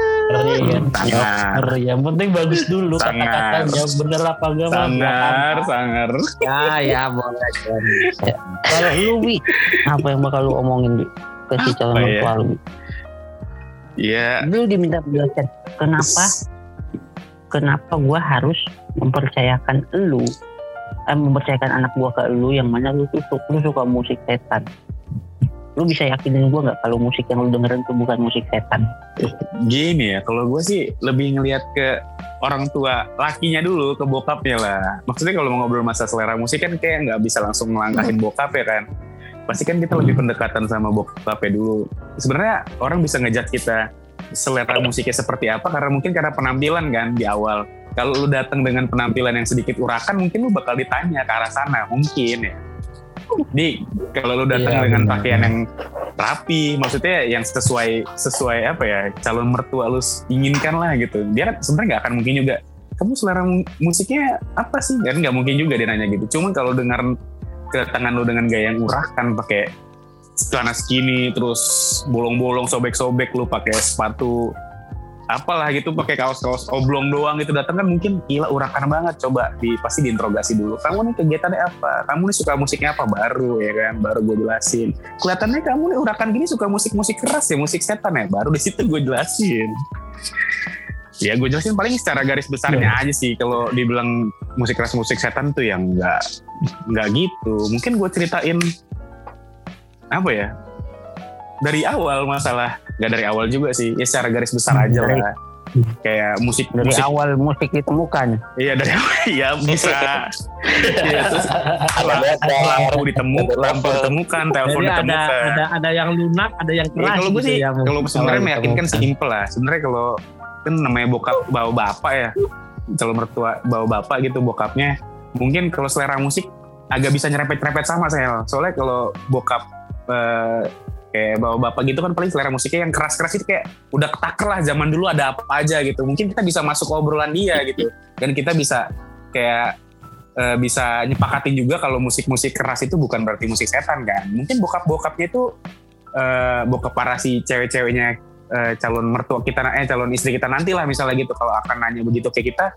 Speaker 4: Sangar.
Speaker 2: Ngeri. Yang penting bagus dulu kata-katanya. Bener apa enggak
Speaker 4: Sangar, sangar.
Speaker 1: Ya, ya boleh. Ya. Kalau lu, Wi, apa yang bakal lu omongin, Wi? Ke si calon
Speaker 4: ya?
Speaker 1: mertua lu, Wi?
Speaker 4: Iya.
Speaker 1: Lu diminta penjelasan. Kenapa? Kenapa gua harus mempercayakan lu eh, mempercayakan anak gua ke lu yang mana lu tuh lu suka musik setan lu bisa yakinin gua nggak kalau musik yang lu dengerin tuh bukan musik setan
Speaker 4: Gini ya, kalau gue sih lebih ngelihat ke orang tua lakinya dulu, ke bokapnya lah. Maksudnya kalau mau ngobrol masa selera musik kan kayak nggak bisa langsung melangkahin bokap ya kan. Pasti kan kita lebih pendekatan sama bokapnya dulu. Sebenarnya orang bisa ngejat kita selera musiknya seperti apa karena mungkin karena penampilan kan di awal. Kalau lu datang dengan penampilan yang sedikit urakan, mungkin lu bakal ditanya ke arah sana, mungkin ya. Di kalau lu datang
Speaker 2: Iya,
Speaker 4: dengan
Speaker 2: benar.
Speaker 4: pakaian yang rapi, maksudnya yang sesuai sesuai apa ya calon mertua lu inginkan lah gitu. Dia kan sebenarnya nggak akan mungkin juga. Kamu selera mu- musiknya apa sih? Kan nggak mungkin juga dia nanya gitu. Cuma kalau dengar kedatangan lu dengan gaya yang urakan, pakai celana skinny, terus bolong-bolong, sobek-sobek, lu pakai sepatu apalah gitu pakai kaos-kaos oblong doang gitu. Datang kan mungkin gila urakan banget. Coba di pasti diinterogasi dulu. Kamu nih kegiatannya apa? Kamu nih suka musiknya apa? Baru ya kan? Baru gue jelasin. Kelihatannya kamu nih urakan gini suka musik-musik keras ya musik setan ya? Baru di situ gue jelasin. Ya gue jelasin paling secara garis besarnya aja sih. Kalau dibilang musik keras musik setan tuh yang nggak nggak gitu. Mungkin gue ceritain apa ya dari awal masalah. Nggak dari awal juga sih. Ya secara garis besar aja
Speaker 1: Dari-
Speaker 4: lah. Kayak musik
Speaker 1: dari
Speaker 4: musik
Speaker 1: awal musik ditemukan.
Speaker 4: Iya dari awal. Ya bisa. Iya, terus lampu, lampu ditemu lampu ditemukan telepon
Speaker 6: Jadi ada
Speaker 4: ditemukan.
Speaker 6: ada ada yang lunak, ada yang
Speaker 4: Ya,
Speaker 6: keras.
Speaker 4: kalau gue
Speaker 6: gitu
Speaker 4: sih
Speaker 6: yang
Speaker 4: kalau sebenarnya meyakinkan
Speaker 6: ditemukan.
Speaker 4: simple lah. Sebenarnya kalau kan namanya bokap bawa bapak ya. Kalau mertua bawa bapak gitu bokapnya mungkin kalau selera musik agak bisa nyerempet-nyerempet sama saya soalnya kalau bokap eh, kayak bawa bapak gitu kan paling selera musiknya yang keras-keras itu kayak udah ketaker lah zaman dulu ada apa aja gitu. Mungkin kita bisa masuk obrolan dia gitu. Dan kita bisa kayak eh, bisa nyepakatin juga kalau musik-musik keras itu bukan berarti musik setan kan. Mungkin bokap-bokapnya itu eh, bokap para si cewek-ceweknya eh, calon mertua kita eh calon istri kita nanti lah misalnya gitu. Kalau akan nanya begitu ke kita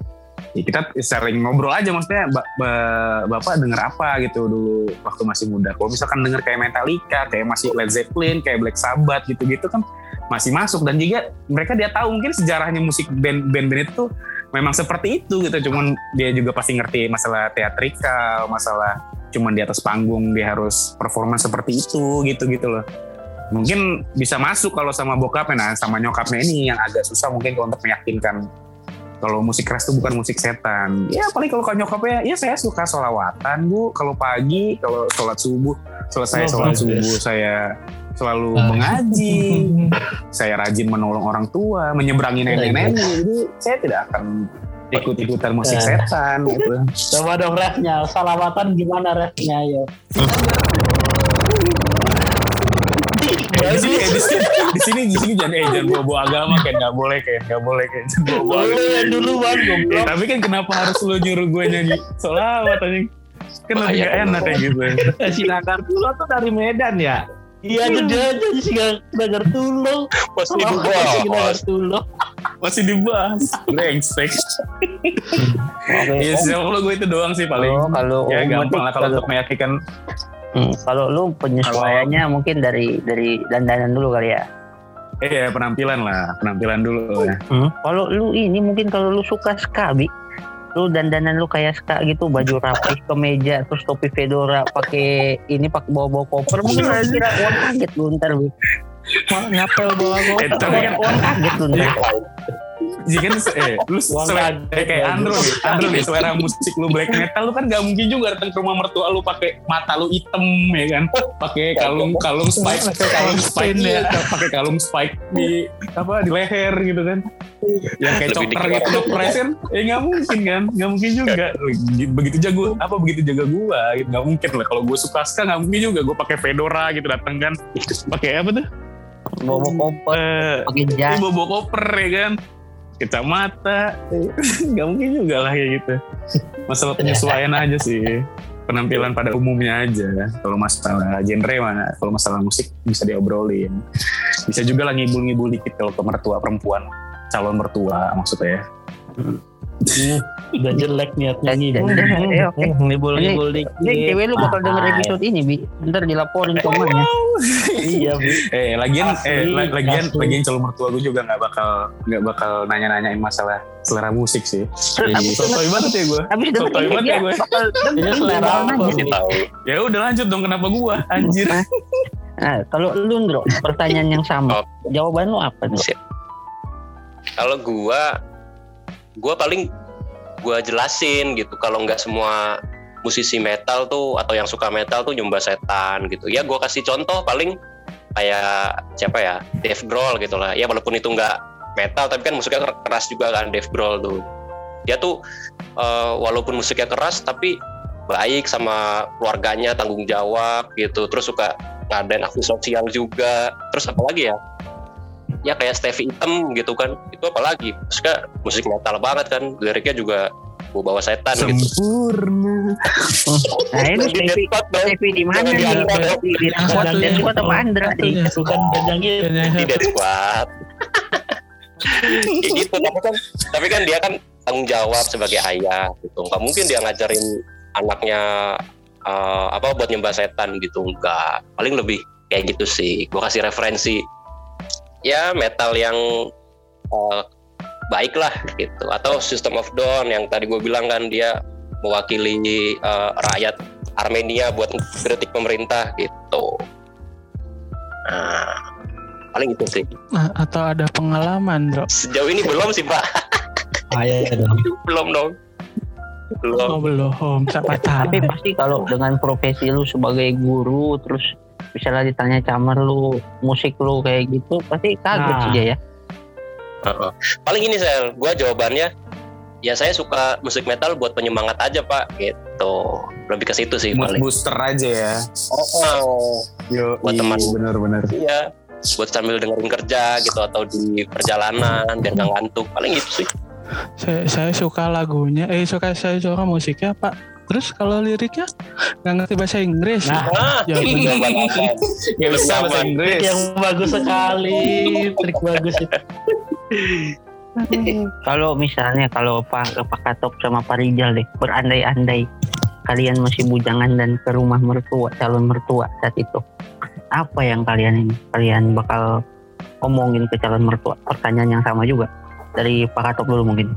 Speaker 4: ya kita sering ngobrol aja maksudnya ba- ba- bapak denger apa? gitu dulu waktu masih muda. Kalau misalkan denger kayak Metallica kayak masih Led Zeppelin kayak Black Sabbath gitu-gitu kan masih masuk. Dan juga mereka dia tahu mungkin sejarahnya musik band band-band itu memang seperti itu gitu. Cuman dia juga pasti ngerti masalah teatrikal masalah cuman di atas panggung dia harus performa seperti itu gitu gitu loh. Mungkin bisa masuk kalau sama bokapnya. Nah sama nyokapnya ini yang agak susah mungkin untuk meyakinkan kalau musik keras itu bukan musik setan. Ya paling kalau nyokapnya ya saya suka solawatan bu. Kalau pagi kalau sholat subuh selesai
Speaker 2: Oh,
Speaker 4: sholat subuh saya selalu
Speaker 2: Ah.
Speaker 4: mengaji. Saya rajin menolong orang tua menyeberangi nenek-nenek. jadi saya tidak akan ikut-ikutan musik
Speaker 2: Ah.
Speaker 4: setan gitu.
Speaker 2: Coba dong refnya, salawatan gimana refnya ya?
Speaker 4: di sini eh, di sini di sini di sini jangan eh jangan bawa bawa agama kayak nggak boleh kayak nggak boleh kayak jangan bawa bawa
Speaker 2: Boleh
Speaker 4: agama.
Speaker 2: ya dulu bang,
Speaker 4: Ya, tapi kan kenapa harus lu nyuruh gue nyanyi solawat anjing? Kan lebih
Speaker 2: Bahaya,
Speaker 4: gak enak kayak gitu
Speaker 6: Eh, Silakan dulu tuh dari Medan ya.
Speaker 2: Iya tuh dia jadi sih nagar tulung.
Speaker 5: Masih
Speaker 2: Masih nagar
Speaker 5: dibahas.
Speaker 2: tulung.
Speaker 4: masih dibahas brengsek.
Speaker 1: Oke
Speaker 4: ya sih kalau gue itu doang sih paling.
Speaker 1: Oh, kalau
Speaker 4: ya gampang lah kalau
Speaker 1: kalau-
Speaker 4: untuk meyakinkan
Speaker 1: Hmm, kalau lu penyesuaiannya mungkin dari dari dandanan dulu kali ya.
Speaker 4: eh ya penampilan lah penampilan dulu ya.
Speaker 1: Kalau lu ini mungkin kalau lu suka ska, Bi, lu dandanan lu kayak ska gitu, baju rapi, kemeja, terus topi fedora, pakai ini pakai bawa-bawa koper, mungkin lu kira uang kaget lu ntar, Bi. Wah, ngapel bawa koper,
Speaker 4: Eh, tapi kan-
Speaker 1: uang kaget lu ntar.
Speaker 4: Jika eh lu selera eh, kayak. Andro nih Andro nih selera musik lu black metal lu kan gak mungkin juga datang ke rumah mertua lu pakai mata lu hitam ya kan? Pakai kalung kalung spike kalung spike
Speaker 2: ya.
Speaker 4: pakai kalung spike di apa di leher gitu kan? Yang kayak chopper gitu ngepres kan? Eh nggak mungkin kan nggak mungkin juga. Begitu jago apa begitu jaga gua gitu. Nggak mungkin lah kalau gua suka ska nggak mungkin juga. Gua pakai fedora gitu datang kan. Pakai apa tuh?
Speaker 1: Bawa koper,
Speaker 4: Eh,
Speaker 1: pakai
Speaker 4: ini
Speaker 1: jas.
Speaker 4: bawa koper ya kan kacamata nggak mungkin juga lah kayak gitu masalah penyesuaian aja sih penampilan pada umumnya aja. Kalau masalah genre mana, kalau masalah musik bisa diobrolin. Bisa juga lah ngibul-ngibul dikit kalau ke mertua perempuan, calon mertua maksudnya ya.
Speaker 2: Hmm, udah jelek niatnya nih.
Speaker 1: Udah, eh, oke.
Speaker 6: Ngibul-ngibul
Speaker 1: Ini
Speaker 6: dikit.
Speaker 1: cewek lu bakal denger
Speaker 2: Ah,
Speaker 1: episode ini, Bi. Ntar dilaporin ke ya.
Speaker 2: iya, Bi.
Speaker 4: Eh, lagian, eh, lagian, lagian calon mertua gue juga nggak bakal nggak bakal nanya-nanyain masalah selera musik sih.
Speaker 1: Tapi
Speaker 4: Sotoy banget ya gue. Sotoy
Speaker 1: ini
Speaker 4: banget ya gue.
Speaker 2: Ini selera
Speaker 1: bakal
Speaker 2: apa,
Speaker 1: nanya.
Speaker 5: Tahu.
Speaker 4: Ya udah lanjut dong kenapa gue anjir.
Speaker 1: Nah, kalau lu, Ndro, pertanyaan yang sama.
Speaker 5: Oh.
Speaker 1: Jawaban lu apa, Ndro?
Speaker 5: Kalau gua, gua paling gua jelasin gitu. Kalau nggak semua musisi metal tuh atau yang suka metal tuh nyembah setan gitu. Ya gua kasih contoh paling kayak siapa ya, Dave Grohl gitu lah. Ya walaupun itu nggak metal tapi kan musiknya ker- keras juga kan Dave Grohl tuh. Dia tuh eh, walaupun musiknya keras tapi baik sama keluarganya tanggung jawab gitu. Terus suka ngadain aksi sosial juga. Terus apa lagi ya? Ya kayak Stevie Item gitu kan. Itu apalagi Maksudnya musik metal banget kan. Liriknya juga gue bawa setan gitu.
Speaker 4: Sempurna.
Speaker 1: Nah, ini
Speaker 5: Di
Speaker 1: Stevie. Stevie di mana
Speaker 5: di.
Speaker 1: Di Deadspot
Speaker 3: satunya.
Speaker 1: Deadspot apa Andra? nih?
Speaker 2: Bukan itu.
Speaker 5: di Dead Squad. Kayak gitu tapi kan. Tapi kan dia kan tanggung jawab sebagai ayah gitu. Nggak mungkin dia ngajarin anaknya eh, apa buat nyembah setan gitu. Enggak paling lebih kayak gitu sih. Gue kasih referensi ya metal yang eh, baik lah gitu atau System of Down yang tadi gue bilang kan dia mewakili eh, rakyat Armenia buat kritik pemerintah gitu nah paling itu sih
Speaker 3: Nah, atau ada pengalaman, Bro?
Speaker 5: Sejauh ini belum sih Pak,
Speaker 2: Ah, iya, iya dong.
Speaker 5: belum dong. Belum.
Speaker 3: Oh, belum. Siapa tahu.
Speaker 1: Tapi pasti kalau dengan profesi lu sebagai guru terus misalnya ditanya camar lu musik lu kayak gitu pasti kaget
Speaker 2: Nah.
Speaker 1: sih dia ya.
Speaker 5: Heeh. Paling ini sel, gua jawabannya ya saya suka musik metal buat penyemangat aja Pak, gitu. Lebih ke situ sih
Speaker 4: Mood
Speaker 5: paling.
Speaker 4: booster aja ya.
Speaker 5: Oh,
Speaker 4: Yo,
Speaker 5: Buat teman.
Speaker 4: bener-bener.
Speaker 5: iya. Buat sambil dengerin kerja gitu atau di perjalanan biar nggak ngantuk. Paling gitu sih.
Speaker 3: Saya, saya suka lagunya, eh suka saya suka musiknya, Pak. Terus kalau liriknya nggak ngerti bahasa Inggris.
Speaker 2: Nah,
Speaker 5: Ah,
Speaker 3: Jawaban
Speaker 5: jawaban apa?
Speaker 4: Gak bisa bahasa. Inggris.
Speaker 2: yang bagus sekali, trik bagus itu.
Speaker 1: Kalau misalnya kalau Pak Pak Katop sama Pak Rijal deh berandai-andai kalian masih bujangan dan ke rumah mertua calon mertua saat itu apa yang kalian ini kalian bakal omongin ke calon mertua pertanyaan yang sama juga dari Pak Katop dulu mungkin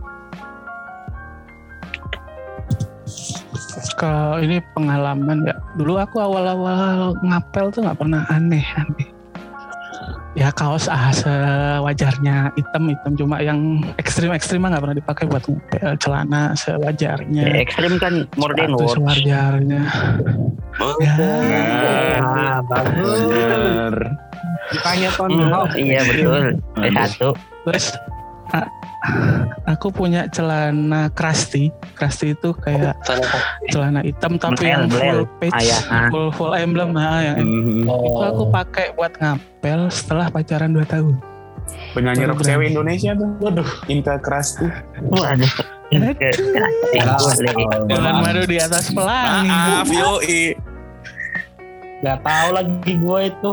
Speaker 3: Kalau ini pengalaman ya. Dulu aku awal-awal ngapel tuh nggak pernah aneh-aneh. Ya kaos ah sewajarnya hitam-hitam cuma yang ekstrim-ekstrim mah nggak pernah dipakai buat ngapel. Celana sewajarnya.
Speaker 1: Ya, ekstrim kan modern words
Speaker 3: sewajarnya. Ya.
Speaker 2: Nah, bagus.
Speaker 4: Bener.
Speaker 6: Ditanya.
Speaker 1: Hmm, iya betul Eh, satu
Speaker 3: Terus a- aku punya celana krusty. Krusty itu kayak celana hitam tapi yang full page,
Speaker 1: Ah, ya. Ah.
Speaker 3: full full emblem nah yang
Speaker 4: Mhm.
Speaker 3: itu aku pakai buat ngapel setelah pacaran 2 tahun.
Speaker 4: Penyanyi rock
Speaker 3: Baru
Speaker 4: cewek. Indonesia tuh.
Speaker 2: Waduh,
Speaker 4: Inka Krasti.
Speaker 1: waduh.
Speaker 3: Jalan madu di atas pelangi.
Speaker 4: Maaf yoi.
Speaker 2: nggak tahu lagi gue itu.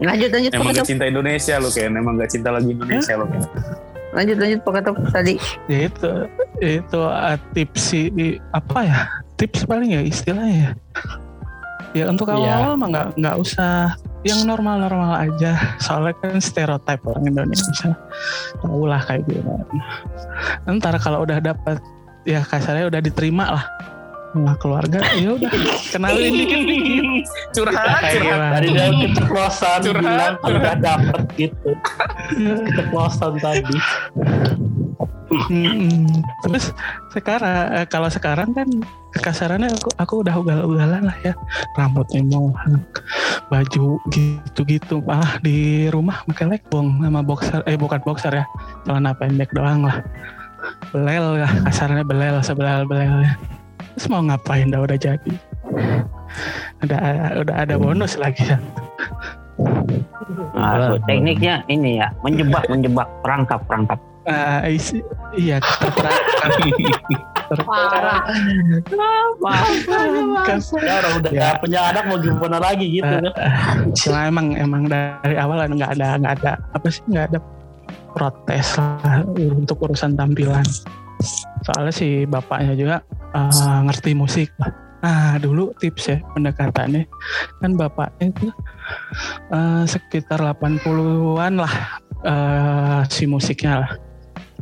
Speaker 1: lanjut lanjut
Speaker 4: Emang gak cinta Indonesia lo Ken. Emang gak cinta lagi Indonesia lo Ken.
Speaker 1: Lanjut lanjut Pak Katop tadi
Speaker 3: Ya itu itu uh, tips di- apa ya? Tips paling ya istilahnya ya. Ya untuk
Speaker 2: Iya.
Speaker 3: awal-awal mah nggak nggak usah yang normal-normal aja. Soalnya kan stereotip orang Indonesia. Tahu lah kayak gimana. Ntar kalau udah dapat ya kasarnya udah diterima lah sama keluarga ya udah kenalin
Speaker 4: Curhat.
Speaker 3: kayak
Speaker 4: Curhat.
Speaker 3: gimana
Speaker 2: Tadi dia keceplosan
Speaker 4: Curhat,
Speaker 2: bilang udah dapet gitu. Keceplosan tadi.
Speaker 3: Mm-mm. Terus sekarang eh, kalau sekarang kan kekasarannya aku aku udah ugal-ugalan lah ya rambutnya mau baju gitu-gitu malah di rumah pakai legbong sama boxer eh bukan boxer ya celana pendek doang lah belel ya kasarnya belel sebelel belelnya terus mau ngapain dah udah jadi udah udah ada bonus lagi ya
Speaker 1: nah, so, tekniknya ini ya menjebak menjebak perangkap perangkap
Speaker 3: Ah, isi- iya terperangkap
Speaker 2: Parah. Ya orang udah
Speaker 3: Ya.
Speaker 2: punya anak mau gimana lagi gitu kan.
Speaker 3: Cuma emang emang dari awal nggak ada nggak ada apa sih nggak ada protes lah untuk urusan tampilan. Soalnya si bapaknya juga eh, ngerti musik lah. Nah dulu tips ya pendekatannya kan bapaknya itu eh, sekitar 80-an lah eh, si musiknya lah.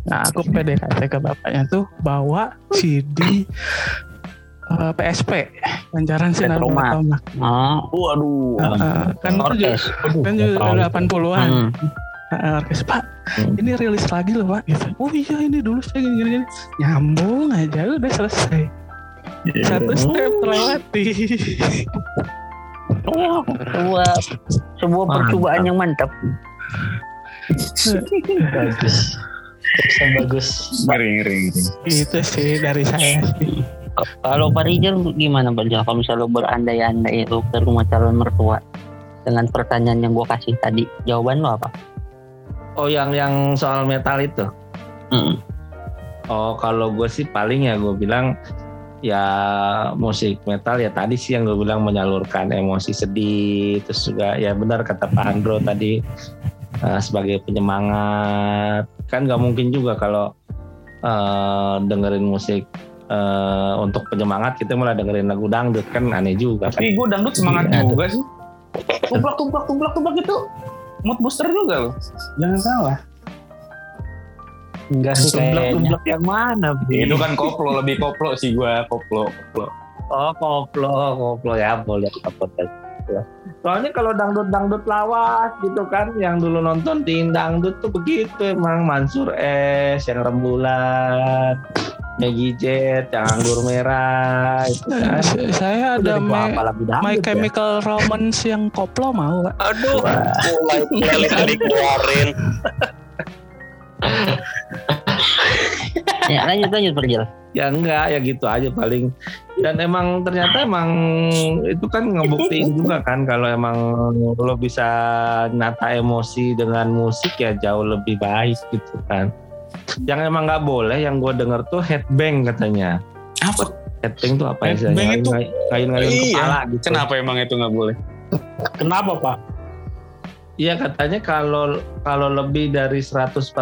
Speaker 3: Nah aku PDKT ke bapaknya tuh bawa CD eh, PSP Pancaran Sinar
Speaker 1: Petromak. Oh,
Speaker 2: Waduh.
Speaker 3: Eh, kan itu juga kan juga 80-an.
Speaker 1: Hmm.
Speaker 3: Nah, orkes Pak,
Speaker 6: Hmm.
Speaker 3: ini rilis lagi loh Pak. Gitu. Oh iya ini dulu saya gini gini. gini. Nyambung aja udah selesai. Satu step terlewati.
Speaker 1: Oh, sebuah sebuah
Speaker 6: Mantap.
Speaker 1: percobaan yang mantap.
Speaker 2: Bagus. Bagus.
Speaker 4: Ngeri, ngeri.
Speaker 3: Itu sih dari saya sih.
Speaker 1: Kalau Pak Rijal gimana Pak Rijal? Kalau misalnya lo berandai-andai lo ke rumah calon mertua dengan pertanyaan yang gue kasih tadi, jawaban lo apa?
Speaker 6: Oh yang yang soal metal itu.
Speaker 1: Mm.
Speaker 6: Oh kalau gue sih paling ya gue bilang ya musik metal ya tadi sih yang gue bilang menyalurkan emosi sedih terus juga ya benar kata Pak Andro tadi eh, sebagai penyemangat kan nggak mungkin juga kalau eh, dengerin musik eh, untuk penyemangat kita malah dengerin lagu dangdut kan aneh juga kan
Speaker 4: Tapi gue dangdut semangat
Speaker 6: Iya,
Speaker 4: juga sih. Tumplak, tumplak, tumplak, tumplak itu mood booster juga loh. Jangan salah.
Speaker 2: Enggak sih kayaknya.
Speaker 6: tumblak yang mana
Speaker 4: Itu kan koplo, lebih koplo sih gue, koplo, koplo.
Speaker 6: Oh koplo, koplo ya boleh apa ya. Soalnya kalau dangdut dangdut lawas gitu kan, yang dulu nonton ting dangdut tuh begitu emang Mansur S, yang rembulan, Maggie Jet, yang anggur merah, itu kan.
Speaker 3: Eh, saya ada
Speaker 6: dibawa
Speaker 3: My,
Speaker 6: ya?
Speaker 3: Chemical Romance yang koplo mau.
Speaker 5: Aduh, mulai playlist dikeluarin.
Speaker 1: Ya lanjut lanjut Pak Rijal.
Speaker 6: Ya enggak, ya gitu aja paling. Dan emang ternyata emang itu kan ngebuktiin juga kan kalau emang lo bisa nata emosi dengan musik ya jauh lebih baik gitu kan. Yang emang nggak boleh yang gue denger tuh headbang katanya.
Speaker 4: Apa?
Speaker 6: Headbang tuh apa
Speaker 4: Headbang
Speaker 6: istilahnya?
Speaker 4: itu-
Speaker 6: Ngayun-ngayun
Speaker 4: Iya.
Speaker 6: kepala gitu.
Speaker 4: Kenapa emang itu nggak boleh?
Speaker 2: Kenapa Pak?
Speaker 6: Iya katanya kalau kalau lebih dari 146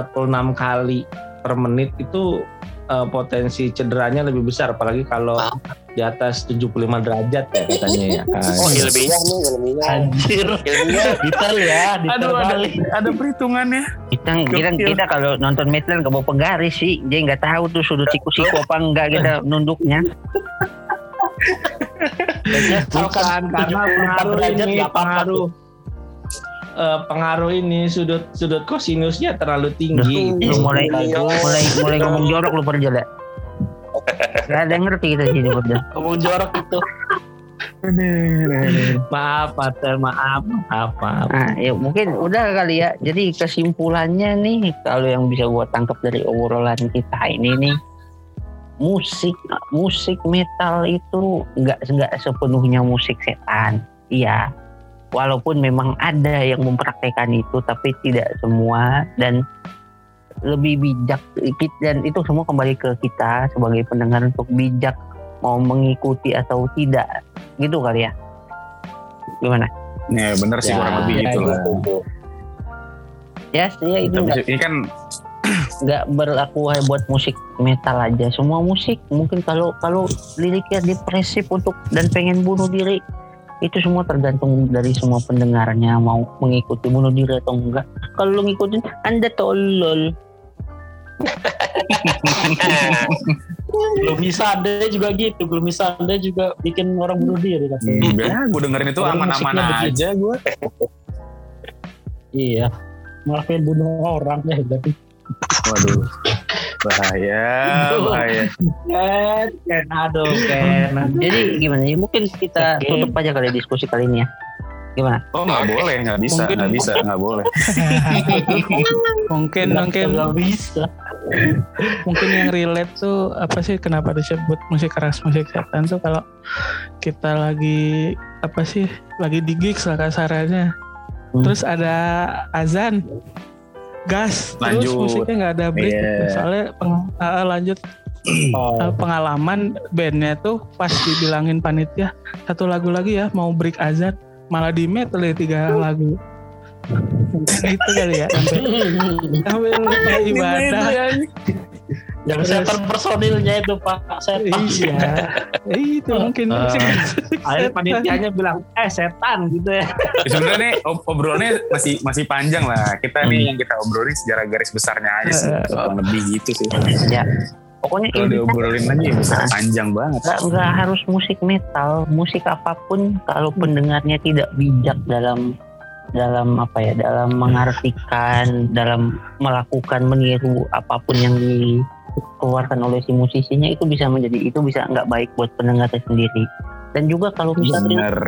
Speaker 6: kali per menit itu eh, potensi cederanya lebih besar apalagi kalau
Speaker 5: Ah.
Speaker 6: di atas 75 derajat ya katanya ya.
Speaker 5: Oh ilmiah nih, ilmiah.
Speaker 2: Anjir.
Speaker 5: Ilmiah.
Speaker 2: Detail ya, detail
Speaker 4: Aduh, ada, ada perhitungannya.
Speaker 1: Kita kita, kita kalau nonton metal nggak bawa penggaris sih, jadi nggak tahu tuh sudut siku-siku apa enggak kita nunduknya.
Speaker 6: Bukan karena
Speaker 2: 74
Speaker 6: pengaruh
Speaker 2: derajat
Speaker 6: ini
Speaker 2: nggak apa-apa
Speaker 6: pengaruh eh, pengaruh ini sudut sudut kosinusnya terlalu tinggi.
Speaker 1: Lu mulai mulai mulai ngomong jorok lu ya. Gak ada yang ngerti kita sini Rijal.
Speaker 2: Ngomong jorok itu.
Speaker 6: Maaf, Pater, maaf, maaf, maaf.
Speaker 1: Nah, ya mungkin udah kali ya. Jadi kesimpulannya nih, kalau yang bisa gua tangkap dari obrolan kita ini nih, musik musik metal itu nggak nggak sepenuhnya musik setan. Iya, walaupun memang ada yang mempraktekkan itu, tapi tidak semua. Dan lebih bijak dan itu semua kembali ke kita sebagai pendengar untuk bijak mau mengikuti atau tidak. Gitu kali ya? Gimana?
Speaker 4: Ya bener sih
Speaker 2: Ya,
Speaker 4: kurang lebih
Speaker 2: ya,
Speaker 4: gitu lah.
Speaker 1: ya ya itu
Speaker 4: Tapi
Speaker 1: nggak
Speaker 4: ini kan
Speaker 1: nggak berlaku hanya buat musik metal aja. Semua musik mungkin kalau kalau liriknya depresif untuk dan pengen bunuh diri itu semua tergantung dari semua pendengarnya mau mengikuti bunuh diri atau enggak kalau lu ngikutin anda tolol
Speaker 2: Belum bisa ada juga gitu. Belum bisa ada juga bikin orang bunuh diri kan.
Speaker 4: enggak, gue dengerin itu aman-aman aja gue.
Speaker 2: Iya. Malah pengen bunuh orang ya berarti.
Speaker 4: Waduh. Bahaya, bahaya.
Speaker 6: Ken, Ken, aduh, Ken.
Speaker 1: jadi gimana ya mungkin kita tutup aja kali diskusi kali ini ya gimana
Speaker 4: Oh nggak boleh, nggak bisa, nggak bisa, nggak boleh.
Speaker 3: mungkin mungkin
Speaker 2: nggak bisa.
Speaker 3: mungkin yang relate tuh apa sih kenapa disebut musik keras musik setan tuh kalau kita lagi apa sih lagi di gigs lah kasarannya
Speaker 1: Hmm.
Speaker 3: terus ada azan gas terus
Speaker 4: Lanjut.
Speaker 3: musiknya nggak ada break
Speaker 4: Iya.
Speaker 3: soalnya peng- ah, lanjut
Speaker 2: Oh.
Speaker 3: Eh, pengalaman bandnya tuh pas dibilangin panitia satu lagu lagi ya mau break azan malah di metal ya tiga lagu itu kali ya sampai ibadah
Speaker 2: Yang setan personilnya itu Pak Setan.
Speaker 3: iya itu mungkin
Speaker 6: Eh,
Speaker 3: musik
Speaker 6: Akhirnya panitianya bilang, eh setan gitu ya.
Speaker 4: Ya, Sebenarnya nih ob- obrolannya masih masih panjang lah. Kita nih yang kita obrolin sejarah garis besarnya aja sih.
Speaker 3: Eh.
Speaker 4: Kurang lebih gitu sih.
Speaker 1: ya pokoknya
Speaker 4: Kalau diobrolin lagi ya bisa panjang banget.
Speaker 1: nggak nggak harus musik metal musik apa pun kalau pendengarnya tidak bijak dalam dalam apa ya dalam mengartikan dalam melakukan meniru apa pun yang dikeluarkan oleh si musisinya itu bisa menjadi itu bisa nggak baik buat pendengarnya sendiri dan juga kalau misalnya
Speaker 4: Bener.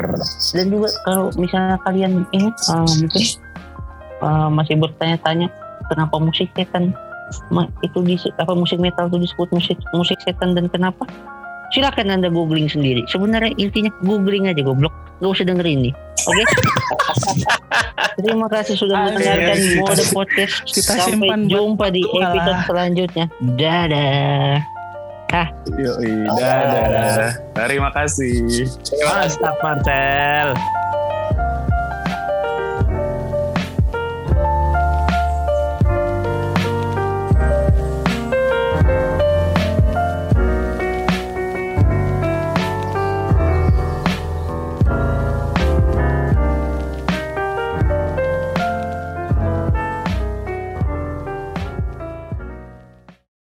Speaker 1: dan juga kalau misalnya kalian ini uh, mungkin uh, masih bertanya-tanya kenapa musik setan itu di apa musik metal itu disebut musik musik setan dan kenapa silakan anda googling sendiri sebenarnya intinya googling aja goblok nggak usah dengerin nih oke terima kasih sudah mendengarkan mode podcast
Speaker 3: Kita
Speaker 1: sampai jumpa di
Speaker 3: waktu lah.
Speaker 1: episode selanjutnya dadah
Speaker 4: Yoi, dadah. Terima kasih.
Speaker 6: Mantap Marcel.